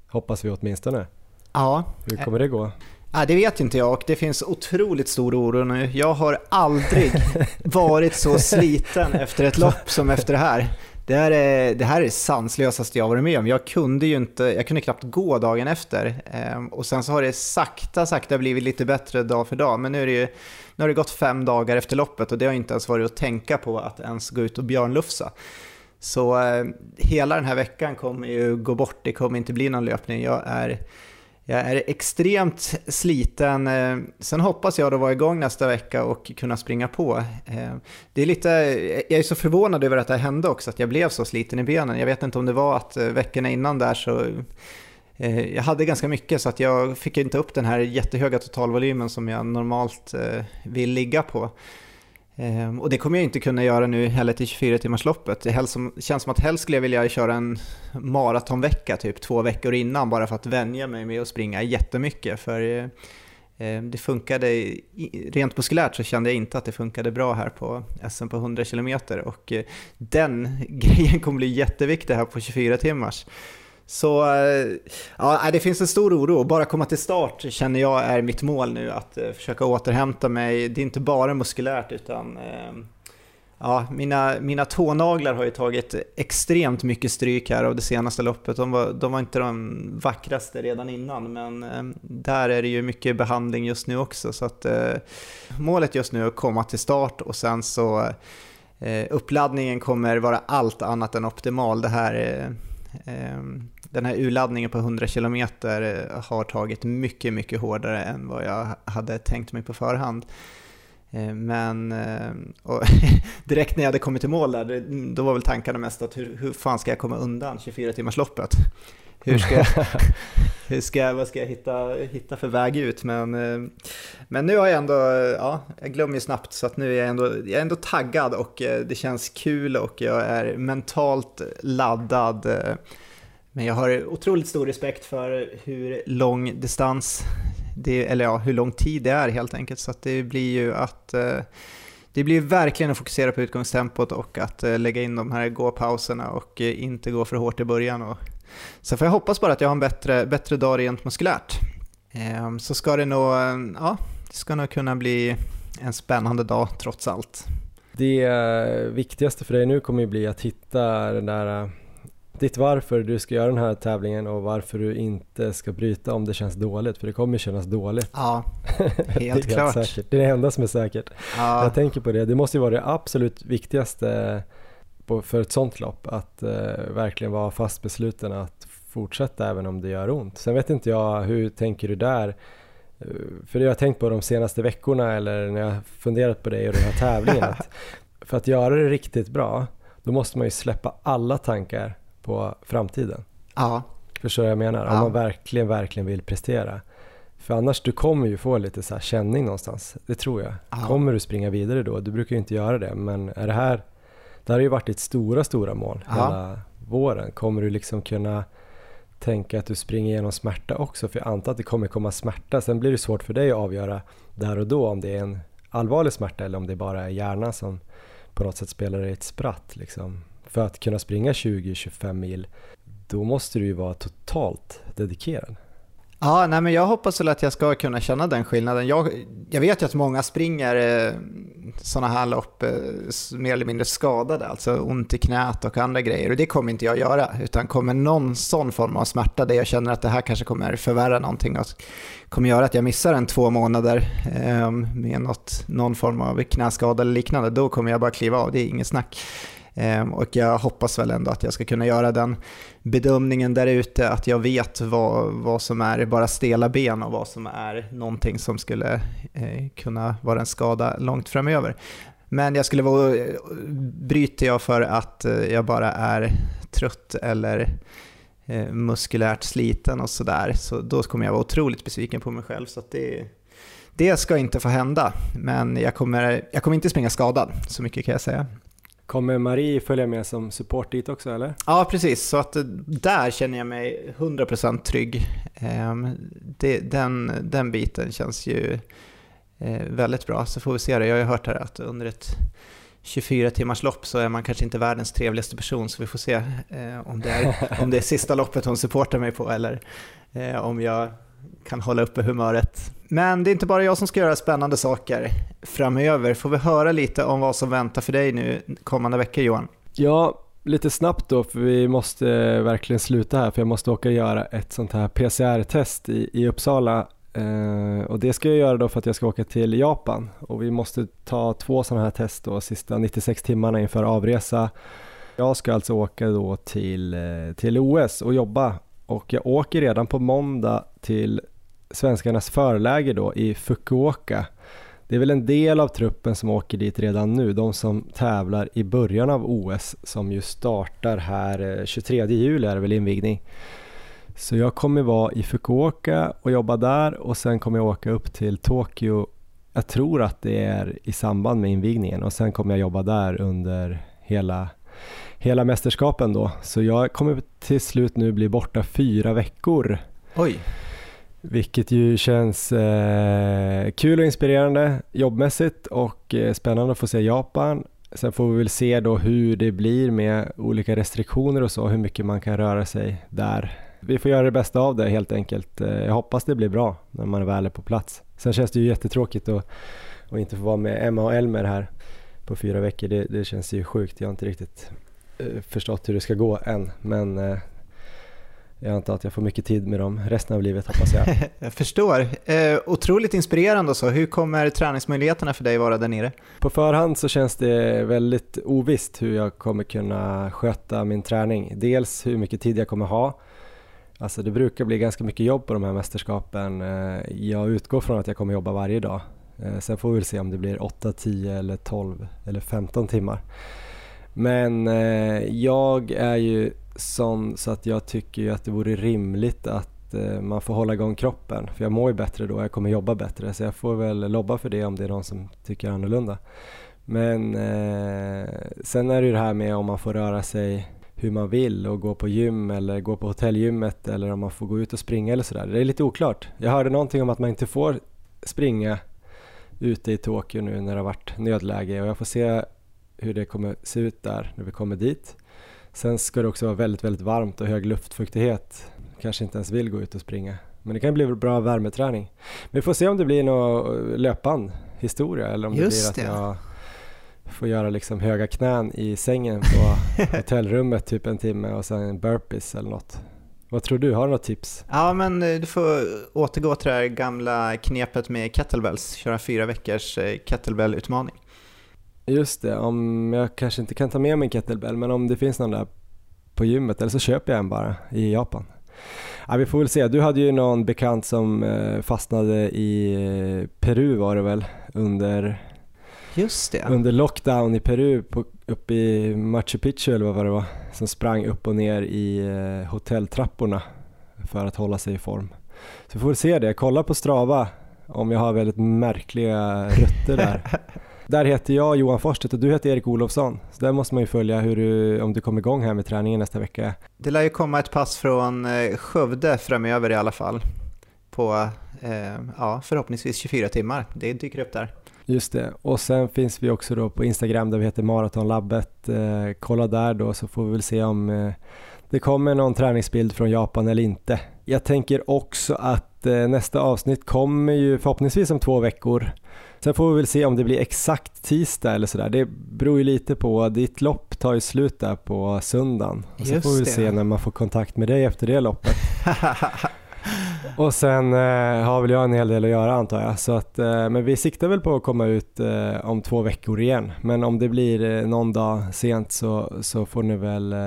hoppas vi åtminstone. Ja. Hur kommer det gå? Ja, det vet inte jag och det finns otroligt stor oro nu. Jag har aldrig varit så sliten efter ett lopp som efter det här. Det här är det här är sanslösaste jag varit med om. Jag kunde ju inte, jag kunde knappt gå dagen efter. Ehm, och sen så har det sakta, sakta blivit lite bättre dag för dag. Men nu, är det ju, nu har det gått fem dagar efter loppet och det har inte ens varit att tänka på att ens gå ut och björnlufsa. Så ehm, hela den här veckan kommer ju gå bort, det kommer inte bli någon löpning. Jag är jag är extremt sliten. Eh, sen hoppas jag då vara igång nästa vecka och kunna springa på. Eh, det är lite, jag är så förvånad över att det hände också, att jag blev så sliten i benen. Jag vet inte om det var att eh, veckorna innan där så jag hade ganska mycket så att jag fick inte upp den här jättehöga totalvolymen som jag normalt vill ligga på. Ehm, och det kommer jag inte kunna göra nu heller till 24-timmarsloppet. Det känns som att helst skulle jag vilja köra en maratonvecka, typ två veckor innan, bara för att vänja mig med att springa jättemycket. För ehm, det funkade, rent muskulärt så kände jag inte att det funkade bra här på SM på 100 km och eh, den grejen kommer bli jätteviktig här på 24 timmars. Så eh, ja, det finns en stor oro. Bara komma till start känner jag är mitt mål nu. Att eh, försöka återhämta mig. Det är inte bara muskulärt utan eh, ja, mina, mina tånaglar har ju tagit extremt mycket stryk här av det senaste loppet. De var, de var inte de vackraste redan innan men där är det ju mycket behandling just nu också. Så att, målet just nu är att komma till start och sen så uppladdningen kommer vara allt annat än optimal. Det här Ehm, den här urladdningen på 100 km eh, har tagit mycket, mycket hårdare än vad jag hade tänkt mig på förhand. Ehm, men eh, direkt när jag hade kommit i mål där, då var väl tankarna mest att hur, hur fan ska jag komma undan 24 timmarsloppet? Hur ska jag, hur ska jag, vad ska jag hitta, hitta för väg ut? Men, eh, men nu har jag ändå, ja, jag glömmer ju snabbt så att nu är jag ändå, jag är ändå taggad och det känns kul och jag är mentalt laddad men jag har otroligt stor respekt för hur lång distans, det, eller ja, hur lång tid det är helt enkelt. Så att det blir ju att eh, det blir verkligen att fokusera på utgångstempot och att eh, lägga in de här gåpauserna och eh, inte gå för hårt i början. Och, så får jag hoppas bara att jag har en bättre, bättre dag rent muskulärt. Ehm, så ska det nog, ja, det ska nog kunna bli en spännande dag trots allt. Det viktigaste för dig nu kommer ju bli att hitta den där ditt varför du ska göra den här tävlingen och varför du inte ska bryta om det känns dåligt, för det kommer kännas dåligt. Ja, helt det klart. Säkert. Det är det enda som är säkert. Ja. Jag tänker på det, det måste ju vara det absolut viktigaste för ett sånt lopp, att uh, verkligen vara fast besluten att fortsätta även om det gör ont. Sen vet inte jag, hur tänker du där? Uh, för det har jag tänkt på de senaste veckorna eller när jag funderat på det och den här tävlingen. att för att göra det riktigt bra, då måste man ju släppa alla tankar på framtiden. Ja. Förstår du vad jag menar? Ja. Om man verkligen, verkligen vill prestera. För annars, du kommer ju få lite så känning någonstans. Det tror jag. Ja. Kommer du springa vidare då? Du brukar ju inte göra det, men är det här... Det här har ju varit ditt stora, stora mål ja. hela våren. Kommer du liksom kunna tänka att du springer igenom smärta också? För jag antar att det kommer komma smärta. Sen blir det svårt för dig att avgöra där och då om det är en allvarlig smärta eller om det bara är hjärnan som på något sätt spelar dig ett spratt. Liksom för att kunna springa 20-25 mil, då måste du ju vara totalt dedikerad. Ja, nej, men jag hoppas väl att jag ska kunna känna den skillnaden. Jag, jag vet ju att många springer eh, sådana här lopp eh, mer eller mindre skadade, alltså ont i knät och andra grejer. Och det kommer inte jag göra, utan kommer någon sån form av smärta där jag känner att det här kanske kommer förvärra någonting och kommer göra att jag missar en två månader eh, med något, någon form av knäskada eller liknande, då kommer jag bara kliva av, det är inget snack. Ehm, och jag hoppas väl ändå att jag ska kunna göra den bedömningen där ute, att jag vet vad, vad som är bara stela ben och vad som är någonting som skulle eh, kunna vara en skada långt framöver. Men jag skulle vara, eh, bryter jag för att eh, jag bara är trött eller muskulärt sliten och sådär, så då kommer jag vara otroligt besviken på mig själv. Så det, det ska inte få hända, men jag kommer, jag kommer inte springa skadad, så mycket kan jag säga. Kommer Marie följa med som support dit också eller? Ja, precis. Så att eh, där känner jag mig 100% trygg. Ehm, den, den biten känns ju eh, väldigt bra. Så får vi se det. Jag har ju hört här att under ett 24 timmars lopp så är man kanske inte världens trevligaste person så vi får se eh, om, det är, om det är sista loppet hon supportar mig på eller om jag kan hålla uppe humöret. Men det är inte bara jag som ska göra spännande saker framöver. Får vi höra lite om vad som väntar för dig nu kommande veckor Johan? Ja, lite snabbt då för vi måste verkligen sluta här för jag måste åka och göra ett sånt här PCR-test i, i Uppsala Uh, och det ska jag göra då för att jag ska åka till Japan och vi måste ta två sådana här test då sista 96 timmarna inför avresa. Jag ska alltså åka då till, eh, till OS och jobba och jag åker redan på måndag till svenskarnas förläger då i Fukuoka. Det är väl en del av truppen som åker dit redan nu, de som tävlar i början av OS som ju startar här eh, 23 juli är det väl invigning. Så jag kommer vara i Fukuoka och jobba där och sen kommer jag åka upp till Tokyo. Jag tror att det är i samband med invigningen och sen kommer jag jobba där under hela, hela mästerskapen då. Så jag kommer till slut nu bli borta fyra veckor. Oj! Vilket ju känns eh, kul och inspirerande jobbmässigt och eh, spännande att få se Japan. Sen får vi väl se då hur det blir med olika restriktioner och så, hur mycket man kan röra sig där vi får göra det bästa av det helt enkelt. Eh, jag hoppas det blir bra när man väl är på plats. Sen känns det ju jättetråkigt att, att inte få vara med Emma och Elmer här på fyra veckor. Det, det känns ju sjukt. Jag har inte riktigt eh, förstått hur det ska gå än. Men eh, jag antar att jag får mycket tid med dem resten av livet hoppas jag. jag förstår. Eh, otroligt inspirerande och så. Hur kommer träningsmöjligheterna för dig vara där nere? På förhand så känns det väldigt ovisst hur jag kommer kunna sköta min träning. Dels hur mycket tid jag kommer ha Alltså det brukar bli ganska mycket jobb på de här mästerskapen. Eh, jag utgår från att jag kommer jobba varje dag. Eh, sen får vi väl se om det blir 8, 10 eller 12 eller 15 timmar. Men eh, jag är ju sån så att jag tycker ju att det vore rimligt att eh, man får hålla igång kroppen. För jag mår ju bättre då, jag kommer jobba bättre. Så jag får väl lobba för det om det är någon som tycker annorlunda. Men eh, sen är det ju det här med om man får röra sig hur man vill och gå på gym eller gå på hotellgymmet eller om man får gå ut och springa eller sådär. Det är lite oklart. Jag hörde någonting om att man inte får springa ute i Tokyo nu när det har varit nödläge och jag får se hur det kommer se ut där när vi kommer dit. Sen ska det också vara väldigt, väldigt varmt och hög luftfuktighet. Kanske inte ens vill gå ut och springa. Men det kan bli bra värmeträning. Men vi får se om det blir någon löpband historia eller om Just det blir att jag får göra liksom höga knän i sängen på hotellrummet typ en timme och sen burpees eller något. Vad tror du? Har du något tips? Ja, men eh, du får återgå till det här gamla knepet med kettlebells. Köra fyra veckors eh, kettlebell-utmaning. Just det, om jag kanske inte kan ta med mig en kettlebell, men om det finns någon där på gymmet, eller så köper jag en bara i Japan. Ja, vi får väl se. Du hade ju någon bekant som eh, fastnade i Peru var det väl under Just det. under lockdown i Peru på, uppe i Machu Picchu eller vad det var som sprang upp och ner i eh, hotelltrapporna för att hålla sig i form. Så vi får se det, kolla på Strava om jag har väldigt märkliga rötter där. där heter jag Johan Forsstedt och du heter Erik Olofsson. Så där måste man ju följa hur du, om du kommer igång här med träningen nästa vecka. Det lär ju komma ett pass från eh, Skövde framöver i alla fall. På eh, ja, förhoppningsvis 24 timmar. Det dyker upp där. Just det, och sen finns vi också då på Instagram där vi heter Maratonlabbet. Eh, kolla där då så får vi väl se om eh, det kommer någon träningsbild från Japan eller inte. Jag tänker också att eh, nästa avsnitt kommer ju förhoppningsvis om två veckor. Sen får vi väl se om det blir exakt tisdag eller sådär. Det beror ju lite på, ditt lopp tar ju slut där på söndagen. Och så får vi det. se när man får kontakt med dig efter det loppet. Och sen eh, har väl jag en hel del att göra antar jag. Så att, eh, men vi siktar väl på att komma ut eh, om två veckor igen. Men om det blir eh, någon dag sent så, så får ni väl eh,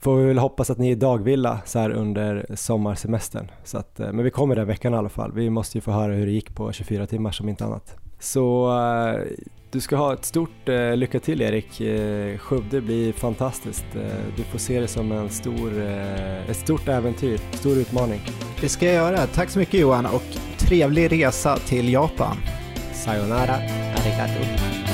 får vi väl hoppas att ni är dagvilla så här under sommarsemestern. Så att, eh, men vi kommer den veckan i alla fall. Vi måste ju få höra hur det gick på 24 timmar som inte annat. Så du ska ha ett stort eh, lycka till Erik. Eh, Skövde blir fantastiskt. Eh, du får se det som en stor, eh, ett stort äventyr, stor utmaning. Det ska jag göra. Tack så mycket Johan och trevlig resa till Japan. Sayonara, arigato.